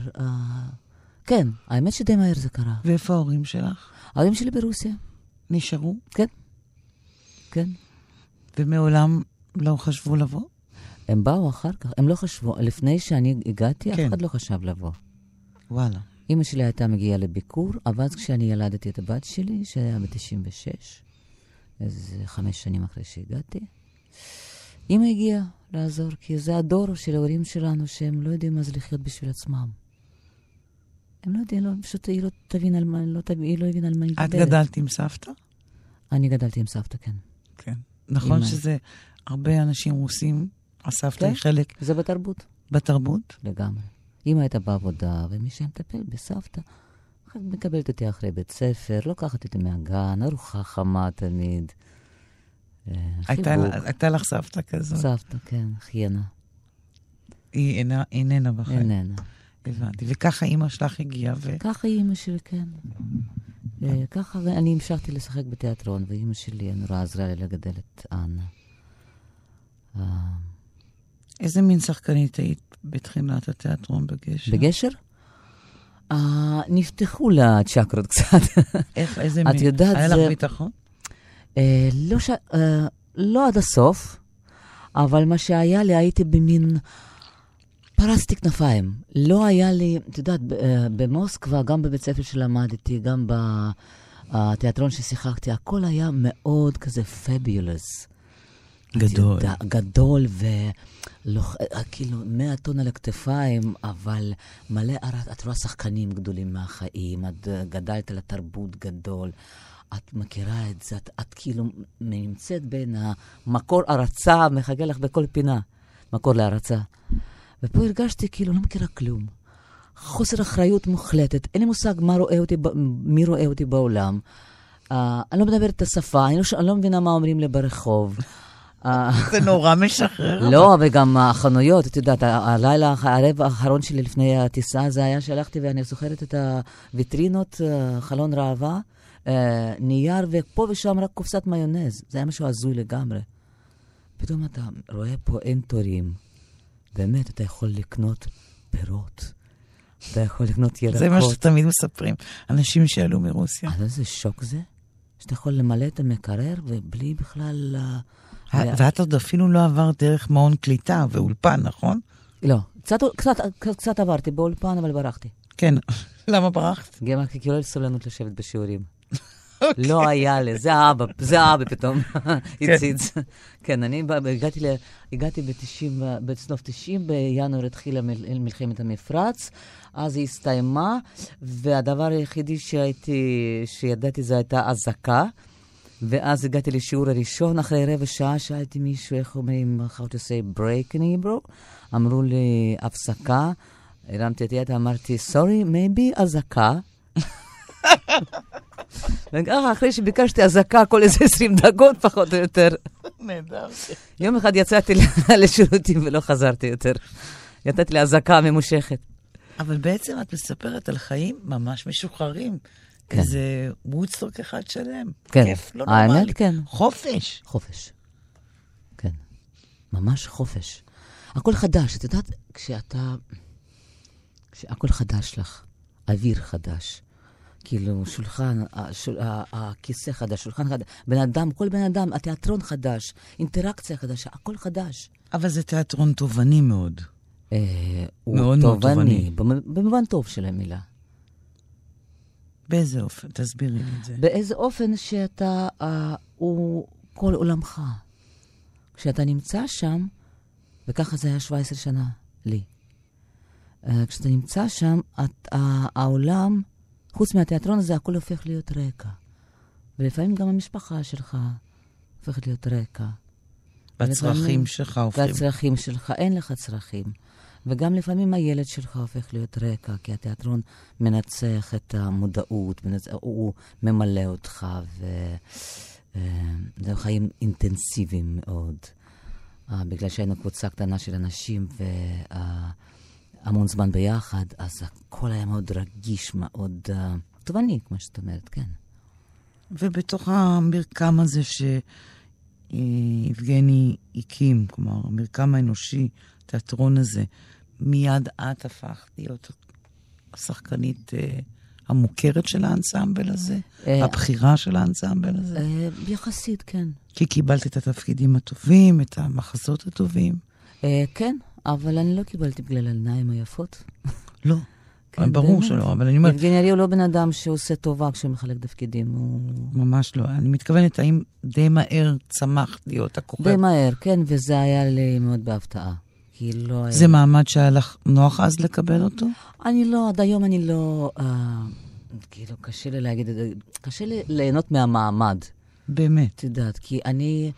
S4: כן, האמת שדי מהר זה קרה.
S3: ואיפה ההורים שלך?
S4: ההורים שלי ברוסיה,
S3: נשארו?
S4: כן. כן.
S3: ומעולם לא חשבו לבוא?
S4: הם באו אחר כך, הם לא חשבו, לפני שאני הגעתי, אף
S3: כן.
S4: אחד לא חשב לבוא.
S3: וואלה.
S4: אימא שלי הייתה מגיעה לביקור, אבל אז כשאני ילדתי את הבת שלי, שהיה ב-96, איזה חמש שנים אחרי שהגעתי, אימא הגיעה לעזור, כי זה הדור של ההורים שלנו, שהם לא יודעים מה זה לחיות בשביל עצמם. הם לא יודעים, לא, פשוט היא לא תבין על מה, לא, תבין, היא לא הבינה על מה היא
S3: את
S4: מדברת.
S3: גדלת עם סבתא?
S4: אני גדלתי עם סבתא, כן.
S3: כן. נכון שזה, הרבה אנשים רוסים, הסבתא היא
S4: כן.
S3: חלק
S4: זה בתרבות.
S3: בתרבות?
S4: לגמרי. אמא הייתה בעבודה, ומי שהיה מטפל בסבתא, מקבלת אותי אחרי בית ספר, לוקחת אותי מהגן, ארוחה חמה תמיד. אה,
S3: הייתה, לך סבתא כזאת.
S4: סבתא, כן, אחיינה.
S3: היא איננה בחיים.
S4: איננה.
S3: הבנתי. וככה אימא שלך הגיעה, ו...
S4: ככה אימא שלי, כן. אה, ככה אני המשכתי לשחק בתיאטרון, ואימא שלי נורא עזרה לי לגדל את אנה. אה,
S3: איזה מין שחקנית היית בתחילת התיאטרון בגשר?
S4: בגשר? אה, נפתחו לה צ'קרות קצת.
S3: איך, איזה
S4: את
S3: מין?
S4: יודעת,
S3: היה
S4: זה-
S3: לך ביטחון?
S4: אה, לא, ש... אה, לא עד הסוף, אבל מה שהיה לי, הייתי במין... פרסתי כנפיים. לא היה לי, את יודעת, אה, במוסקבה, גם בבית ספר שלמדתי, גם בתיאטרון ששיחקתי, הכל היה מאוד כזה פביולוס.
S3: גדול.
S4: גדול וכאילו 100 טון על הכתפיים, אבל מלא, את רואה שחקנים גדולים מהחיים, את אה, גדלת על התרבות גדול, את מכירה את זה, את, את כאילו נמצאת בין המקור הרצה, מחכה לך בכל פינה, מקור להרצה. ופה הרגשתי כאילו לא מכירה כלום. חוסר אחריות מוחלטת, אין לי מושג מה רואה אותי, מי רואה אותי בעולם. Uh, אני לא מדברת את השפה, אני לא, אני לא מבינה מה אומרים לי ברחוב. אה,
S3: זה נורא משחרר.
S4: לא, וגם החנויות, את יודעת, הלילה, הערב האחרון שלי לפני הטיסה, זה היה שהלכתי ואני זוכרת את הוויטרינות, אה, חלון ראווה, נייר, ופה ושם רק קופסת מיונז. זה היה משהו הזוי לגמרי. פתאום אתה רואה פה אין תורים. באמת, אתה יכול לקנות פירות. אתה יכול לקנות ירקות.
S3: זה מה שתמיד מספרים. אנשים שעלו מרוסיה.
S4: אתה יודע איזה שוק זה? שאתה יכול למלא את המקרר ובלי בכלל... אה,
S3: ואת עוד אפילו לא עברת דרך מעון קליטה ואולפן, נכון?
S4: לא, קצת, קצת, קצת עברתי באולפן, אבל ברחתי.
S3: כן. למה ברחת?
S4: גם כי לא לי סבלנות לשבת בשיעורים. לא היה לי, זה האבא, זה האבא פתאום הציץ. כן, אני הגעתי ל- הגעתי ב-90, בסוף 90, בינואר התחילה מל- מלחמת המפרץ, אז היא הסתיימה, והדבר היחידי שהייתי, שידעתי זה הייתה אזעקה. ואז הגעתי לשיעור הראשון, אחרי רבע שעה שאלתי מישהו, איך אומרים, how to say break in Hebrew? אמרו לי, הפסקה. הרמתי את היד, אמרתי, sorry, maybe אזעקה. וככה, אחרי שביקשתי אזעקה כל איזה 20 דקות, פחות או יותר.
S3: נהדר.
S4: יום אחד יצאתי לשירותים ולא חזרתי יותר. נתתי לי אזעקה ממושכת.
S3: אבל בעצם את מספרת על חיים ממש משוחררים.
S4: כן.
S3: איזה וודסטוק אחד שלם.
S4: כן.
S3: כיף לא
S4: האמת,
S3: נורמלי.
S4: כן.
S3: חופש.
S4: חופש. כן. ממש חופש. הכל חדש, את יודעת, כשאתה... כשהכל חדש לך, אוויר חדש, כאילו שולחן, השול, הכיסא חדש, שולחן חדש, בן אדם, כל בן אדם, התיאטרון חדש, אינטראקציה חדשה, הכל חדש.
S3: אבל זה תיאטרון תובעני מאוד.
S4: אה, הוא
S3: מאוד מאוד תובעני.
S4: תובעני, במ- במובן טוב של המילה.
S3: באיזה אופן? תסבירי לי את זה.
S4: באיזה אופן שאתה, אה, הוא כל עולמך. כשאתה נמצא שם, וככה זה היה 17 שנה לי. אה, כשאתה נמצא שם, את, אה, העולם, חוץ מהתיאטרון הזה, הכל הופך להיות רקע. ולפעמים גם המשפחה שלך הופכת להיות רקע.
S3: והצרכים שלך הופכים.
S4: והצרכים שלך, אין לך צרכים. וגם לפעמים הילד שלך הופך להיות רקע, כי התיאטרון מנצח את המודעות, מנצח, הוא, ממלא אותך, וזה חיים אינטנסיביים מאוד. Uh, בגלל שהיינו קבוצה קטנה של אנשים והמון זמן ביחד, אז הכל היה מאוד רגיש, מאוד uh, תובעני, כמו שאת אומרת, כן.
S3: ובתוך המרקם הזה שיבגני הקים, כלומר, המרקם האנושי, התיאטרון הזה, מיד את הפכת להיות השחקנית אה, המוכרת של האנסמבל הזה?
S4: אה,
S3: הבחירה של האנסמבל הזה?
S4: אה, יחסית, כן.
S3: כי קיבלת את התפקידים הטובים, את המחזות הטובים?
S4: אה, כן, אבל אני לא קיבלתי בגלל העיניים היפות.
S3: לא.
S4: כן,
S3: ברור
S4: באמת.
S3: שלא, אבל אני אומרת,
S4: יבגני ארי הוא לא בן אדם שעושה טובה כשהוא מחלק תפקידים, הוא...
S3: ממש לא. אני מתכוונת, האם די מהר צמחת להיות הכוכב?
S4: די מהר, כן, וזה היה לי מאוד בהפתעה. כי לא היה...
S3: זה מעמד שהיה לך נוח אז לקבל אותו?
S4: אני לא, עד היום אני לא... אה, כאילו, קשה לי להגיד את זה, קשה לי ליהנות מהמעמד.
S3: באמת.
S4: את יודעת, כי אני...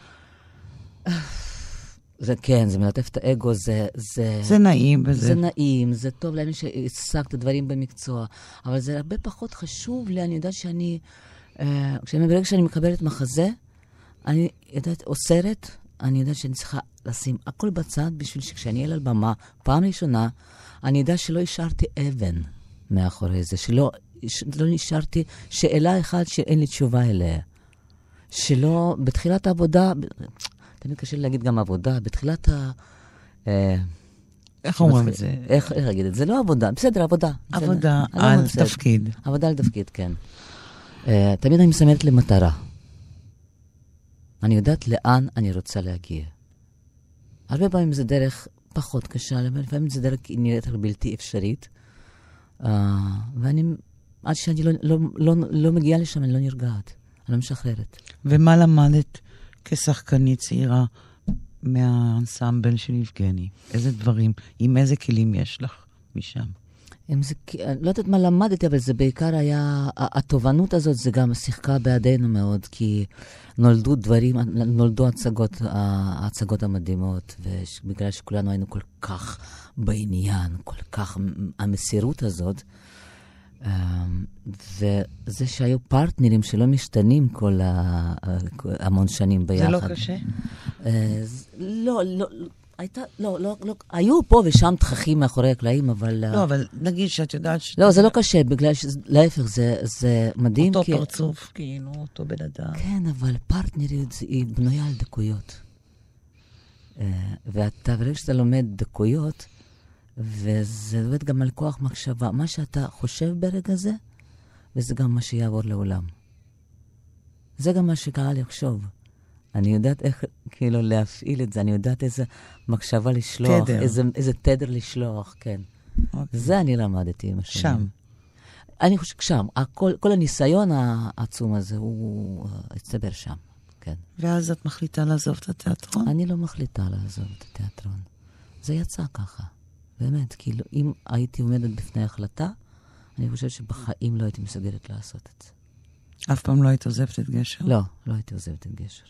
S4: זה כן, זה מלטף את האגו, זה... זה,
S3: זה נעים וזה...
S4: זה נעים, זה טוב להאמין שהשגת דברים במקצוע, אבל זה הרבה פחות חשוב לי, אני יודעת שאני... אה, כשאני, ברגע שאני מקבלת מחזה, אני יודעת, או סרט, אני יודעת שאני צריכה לשים הכל בצד בשביל שכשאני אהיה על במה, פעם ראשונה, אני יודע שלא השארתי אבן מאחורי זה, שלא לא נשארתי שאלה אחת שאין לי תשובה אליה. שלא, בתחילת העבודה, תמיד קשה לי להגיד גם עבודה, בתחילת ה...
S3: אה, איך אומרים את זה?
S4: איך להגיד את זה? לא עבודה, בסדר, עבודה.
S3: עבודה לא על תפקיד.
S4: עבודה על תפקיד, כן. אה, תמיד אני מסמלת למטרה. אני יודעת לאן אני רוצה להגיע. הרבה פעמים זה דרך פחות קשה, לפעמים זה דרך נראית בלתי אפשרית. Uh, ואני, עד שאני לא, לא, לא, לא מגיעה לשם, אני לא נרגעת, אני לא משחררת.
S3: ומה למדת כשחקנית צעירה מהאנסמבל של יבגני? איזה דברים, עם איזה כלים יש לך משם?
S4: אם זה, אני לא יודעת מה למדתי, אבל זה בעיקר היה, התובנות הזאת, זה גם שיחקה בעדינו מאוד, כי נולדו דברים, נולדו הצגות, ההצגות המדהימות, ובגלל שכולנו היינו כל כך בעניין, כל כך, המסירות הזאת, וזה שהיו פרטנרים שלא משתנים כל המון שנים ביחד.
S3: זה לא קשה?
S4: אה, לא, לא. הייתה, לא, לא, לא, היו פה ושם תככים מאחורי הקלעים, אבל...
S3: אה, לא, אבל נגיד שאת יודעת ש...
S4: לא, זה לא קשה, בגלל ש... להפך, זה, זה מדהים.
S3: אותו כי... פרצוף, כאילו, אותו בן אדם.
S4: כן, אבל פרטנריות היא בנויה על דקויות. אה, ואתה, ברגע שאתה לומד דקויות, וזה עובד גם על כוח מחשבה, מה שאתה חושב ברגע זה, וזה גם מה שיעבור לעולם. זה גם מה שקרה לי לחשוב. אני יודעת איך, כאילו, להפעיל את זה, אני יודעת איזה מחשבה לשלוח, תדר. איזה, איזה תדר לשלוח, כן. אוקיי. זה אני למדתי עם השנים.
S3: שם.
S4: אני חושב, שם. הכל, כל הניסיון העצום הזה, הוא הצטבר שם, כן.
S3: ואז את מחליטה לעזוב את התיאטרון?
S4: אני לא מחליטה לעזוב את התיאטרון. זה יצא ככה, באמת. כאילו, אם הייתי עומדת בפני החלטה, אני חושבת שבחיים לא הייתי מסוגלת לעשות את זה.
S3: אף פעם לא היית עוזבת את גשר?
S4: לא, לא הייתי עוזבת את גשר.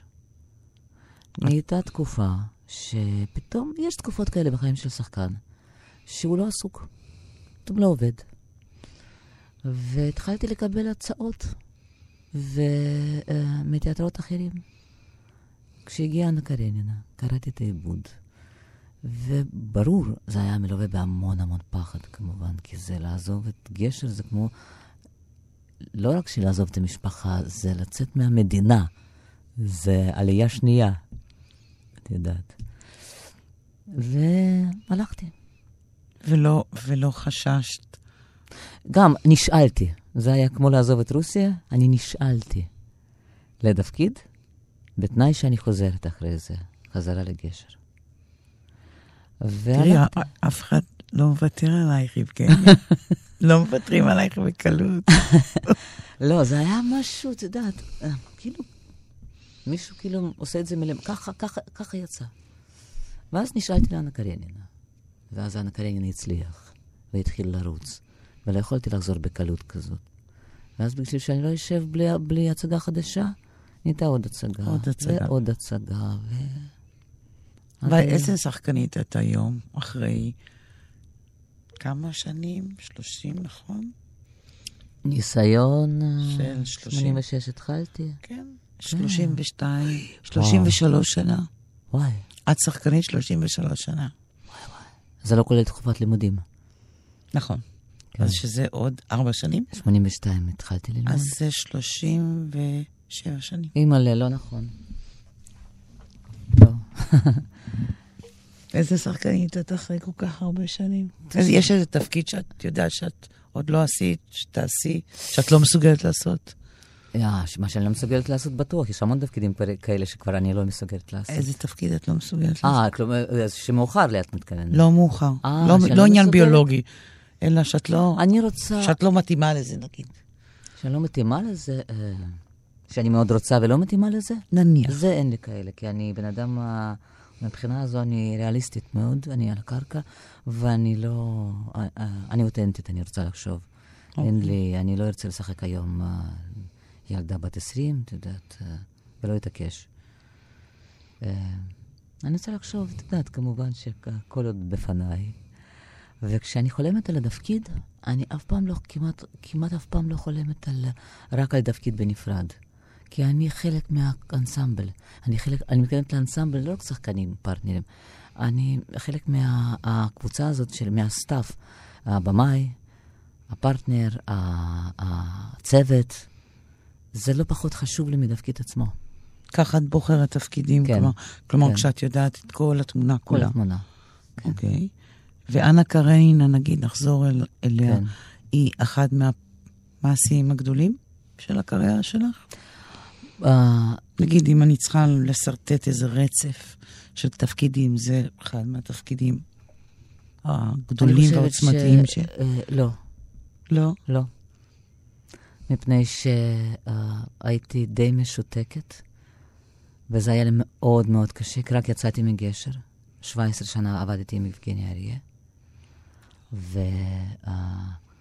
S4: הייתה תקופה שפתאום, יש תקופות כאלה בחיים של שחקן, שהוא לא עסוק, פתאום לא עובד. והתחלתי לקבל הצעות ו... מתיאטרות אחרים. כשהגיעה אנה קרנינה, קראתי את העיבוד, וברור, זה היה מלווה בהמון המון פחד כמובן, כי זה לעזוב את גשר, זה כמו, לא רק שלעזוב את המשפחה, זה לצאת מהמדינה, זה עלייה שנייה, את יודעת. והלכתי.
S3: ולא, ולא חששת?
S4: גם נשאלתי. זה היה כמו לעזוב את רוסיה, אני נשאלתי לתפקיד, בתנאי שאני חוזרת אחרי זה, חזרה לגשר.
S3: תראי, אף אחד לא מוותר עלייך, יבגני. לא מוותרים עלייך בקלות.
S4: לא, זה היה משהו, את יודעת, כאילו מישהו כאילו עושה את זה מלמעלה, ככה, ככה, ככה יצא. ואז נשאלתי לאנה קרנינה. ואז אנה קרנינה הצליח, והתחיל לרוץ. ולא יכולתי לחזור בקלות כזאת. ואז בשביל שאני לא אשב בלי, בלי הצגה חדשה, נהייתה עוד הצגה.
S3: עוד הצגה.
S4: ועוד הצגה, ו...
S3: ואיזה שחקנית את היום, אחרי כמה שנים? 30, נכון?
S4: ניסיון... של 30. 86 התחלתי.
S3: כן. 32, 33 שנה.
S4: וואי.
S3: את שחקנית 33 שנה.
S4: וואי וואי. זה לא כולל תקופת לימודים.
S3: נכון. כן. אז שזה עוד ארבע שנים?
S4: 82 התחלתי ללמוד.
S3: אז זה 37 שנים.
S4: אימא'לה, לא נכון. לא.
S3: איזה שחקנית את אחרי כל כך הרבה שנים? יש איזה תפקיד שאת יודעת שאת עוד לא עשית, שתעשי, שאת לא מסוגלת לעשות?
S4: מה שאני לא מסוגלת לעשות בטוח, יש המון תפקידים כאלה שכבר אני לא מסוגלת לעשות.
S3: איזה תפקיד את לא מסוגלת לעשות?
S4: אה, כלומר, שמאוחר לי את מתכוונת.
S3: לא מאוחר. אה, לא, לא עניין ביולוגי, אלא שאת לא...
S4: אני רוצה...
S3: שאת לא מתאימה לזה, נגיד.
S4: שאני לא מתאימה לזה? אה, שאני מאוד רוצה ולא מתאימה לזה?
S3: נניח.
S4: זה אין לי כאלה, כי אני בן אדם... מבחינה הזו אני ריאליסטית מאוד, אני על הקרקע, ואני לא... אה, אני אותנטית, אני רוצה לחשוב. אין אוקיי. לי, אני לא ארצה לשחק היום ילדה בת 20, את יודעת, אה, ולא התעקש. אה, אני רוצה לחשוב, את יודעת, כמובן שהכל עוד בפניי. וכשאני חולמת על התפקיד, אני אף פעם לא, כמעט, כמעט אף פעם לא חולמת על, רק על תפקיד בנפרד. כי אני חלק מהאנסמבל. אני חלק, אני מתכוונת לאנסמבל, לא רק שחקנים, פרטנרים. אני חלק מהקבוצה הזאת של, מה staff, הבמאי, הפרטנר, הצוות. זה לא פחות חשוב לי מתפקיד עצמו.
S3: ככה את בוחרת תפקידים,
S4: כן,
S3: כלומר, כלומר
S4: כן.
S3: כשאת יודעת את כל התמונה
S4: כל
S3: כולה.
S4: התמונה. כן.
S3: אוקיי. ואנה קרנינה, נגיד, נחזור אל, אליה,
S4: כן.
S3: היא אחד מהמעשיים הגדולים של הקריירה שלך?
S4: אה,
S3: נגיד, אם אני צריכה לשרטט איזה רצף של תפקידים, זה אחד מהתפקידים הגדולים והעוצמתיים ש...
S4: אה, לא,
S3: לא?
S4: לא. מפני שהייתי די משותקת, וזה היה לי מאוד מאוד קשה, כי רק יצאתי מגשר. 17 שנה עבדתי עם יבגני אריה,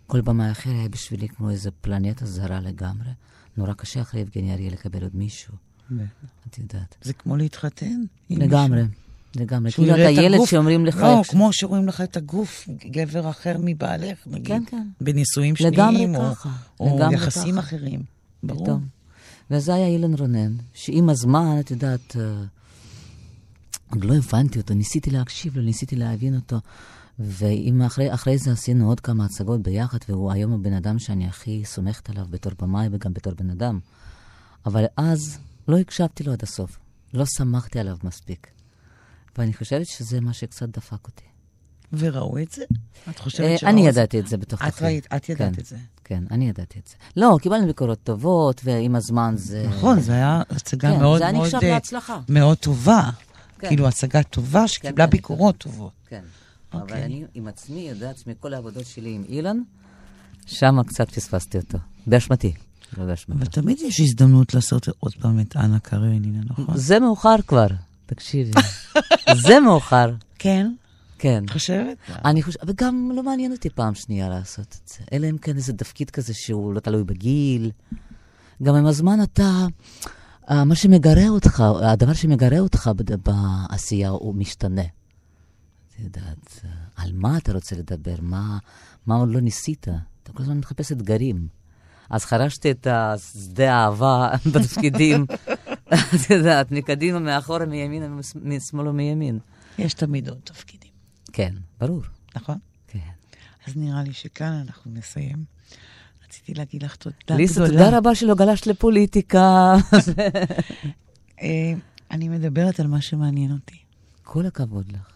S4: וכל במה אחר היה בשבילי כמו איזה פלנטה זרה לגמרי. נורא קשה אחרי יבגני אריה לקבל עוד מישהו, את יודעת.
S3: זה כמו להתחתן.
S4: לגמרי. לגמרי. כאילו אתה
S3: את
S4: ילד. שאומרים לך...
S3: לא, כמו שרואים לך את הגוף, גבר אחר מבעלך, נגיד.
S4: כן, כן.
S3: בנישואים שניים, או, יחסים. אחרים. ברור.
S4: וזה היה אילן רונן, שעם הזמן, את יודעת, אה, עוד לא הבנתי אותו, ניסיתי להקשיב לו, ניסיתי להבין אותו. ואחרי אחרי זה עשינו עוד כמה הצגות ביחד, והוא היום הבן אדם שאני הכי סומכת עליו בתור במאי וגם בתור בן אדם. אבל אז לא הקשבתי לו עד הסוף, לא סמכתי עליו מספיק. ואני חושבת שזה מה שקצת דפק אותי.
S3: וראו את זה? את
S4: אה,
S3: חושבת שראו
S4: אני
S3: את זה?
S4: ידעתי את זה בתוך
S3: את ראית, את ידעת
S4: כן,
S3: את זה.
S4: כן, אני ידעתי את זה. לא, קיבלנו ביקורות טובות, ועם הזמן זה...
S3: נכון, זו הייתה הצגה
S4: כן,
S3: מאוד
S4: זה היה
S3: מאוד...
S4: נחשב
S3: אה,
S4: להצלחה.
S3: מאוד טובה.
S4: כן.
S3: כאילו, הצגה טובה שקיבלה
S4: כן,
S3: ביקורות טובות.
S4: כן.
S3: אוקיי.
S4: אבל אני עם עצמי יודעת מכל העבודות שלי עם אילן, שמה קצת פספסתי אותו. באשמתי, לא באשמתו.
S3: אבל תמיד יש הזדמנות לעשות עוד פעם את אנה קרנינה, נכון?
S4: זה מאוחר כבר, תקשיבי. זה מאוחר,
S3: כן,
S4: כן.
S3: את חושבת?
S4: אני חושבת, וגם לא מעניין אותי פעם שנייה לעשות את זה. אלא אם כן איזה תפקיד כזה שהוא לא תלוי בגיל. גם עם הזמן אתה, אה, מה שמגרה אותך, הדבר שמגרה אותך בעשייה הוא משתנה. את יודעת, אה, על מה אתה רוצה לדבר? מה, מה עוד לא ניסית? אתה כל הזמן מחפש אתגרים. אז חרשתי את השדה האהבה בתפקידים, את יודעת, מקדימה, מאחורה, מימין, משמאל ומימין.
S3: יש תמיד עוד תפקידים,
S4: כן, ברור.
S3: נכון?
S4: כן.
S3: אז נראה לי שכאן אנחנו נסיים. רציתי להגיד לך תודה גדולה.
S4: ליסה, תודה רבה שלא גלשת לפוליטיקה.
S3: אה, אני מדברת על מה שמעניין אותי.
S4: כל הכבוד לך.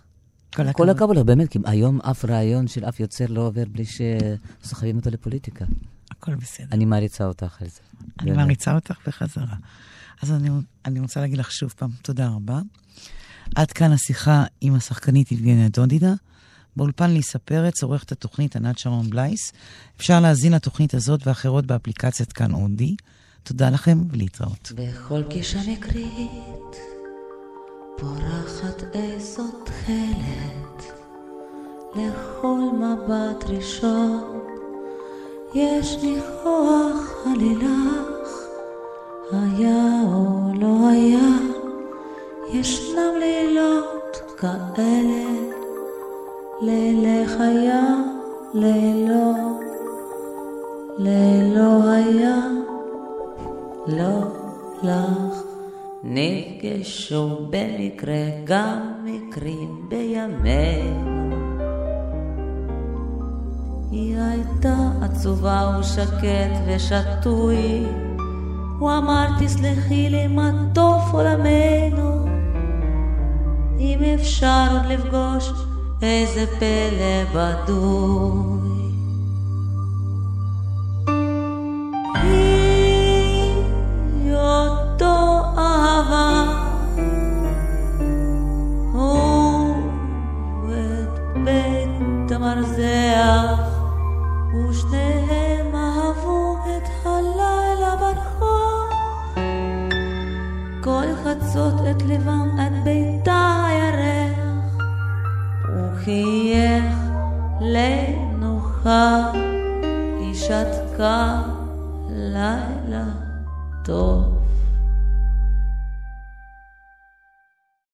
S3: כל
S4: כל
S3: הכבוד.
S4: הכבוד לך, באמת, כי היום אף רעיון של אף יוצר לא עובר בלי שסוחבים אותו לפוליטיקה.
S3: הכל בסדר.
S4: אני מעריצה אותך על זה.
S3: אני
S4: באמת.
S3: מעריצה אותך בחזרה. אז אני, אני רוצה להגיד לך שוב פעם, תודה רבה. עד כאן השיחה עם השחקנית יבגניה דודידה. באולפן ליסה פרץ, עורכת התוכנית ענת שרון בלייס. אפשר להזין לתוכנית הזאת ואחרות באפליקציית כאן אודי. תודה לכם ולהתראות.
S2: בכל גישה מקרית פורחת איזו תכלת לכל מבט ראשון. יש ניחוח עלילך היה או לא היה. ישנם לילות כאלה לילך היה לילו לילו היה. לא לך. נפגשו במקרה גם מקרים בימינו. היא הייתה עצובה ושקט ושתוי. הוא אמר תסלחי לי מה טוב עולמנו. אם אפשר עוד לפגוש איזה פלא בדוי. בית המרזח ושניהם אהבו את הלילה ברחוב. כל חצות את לבם עד ביתה הירח הוא חייך לנוחה היא שתקה לילה טוב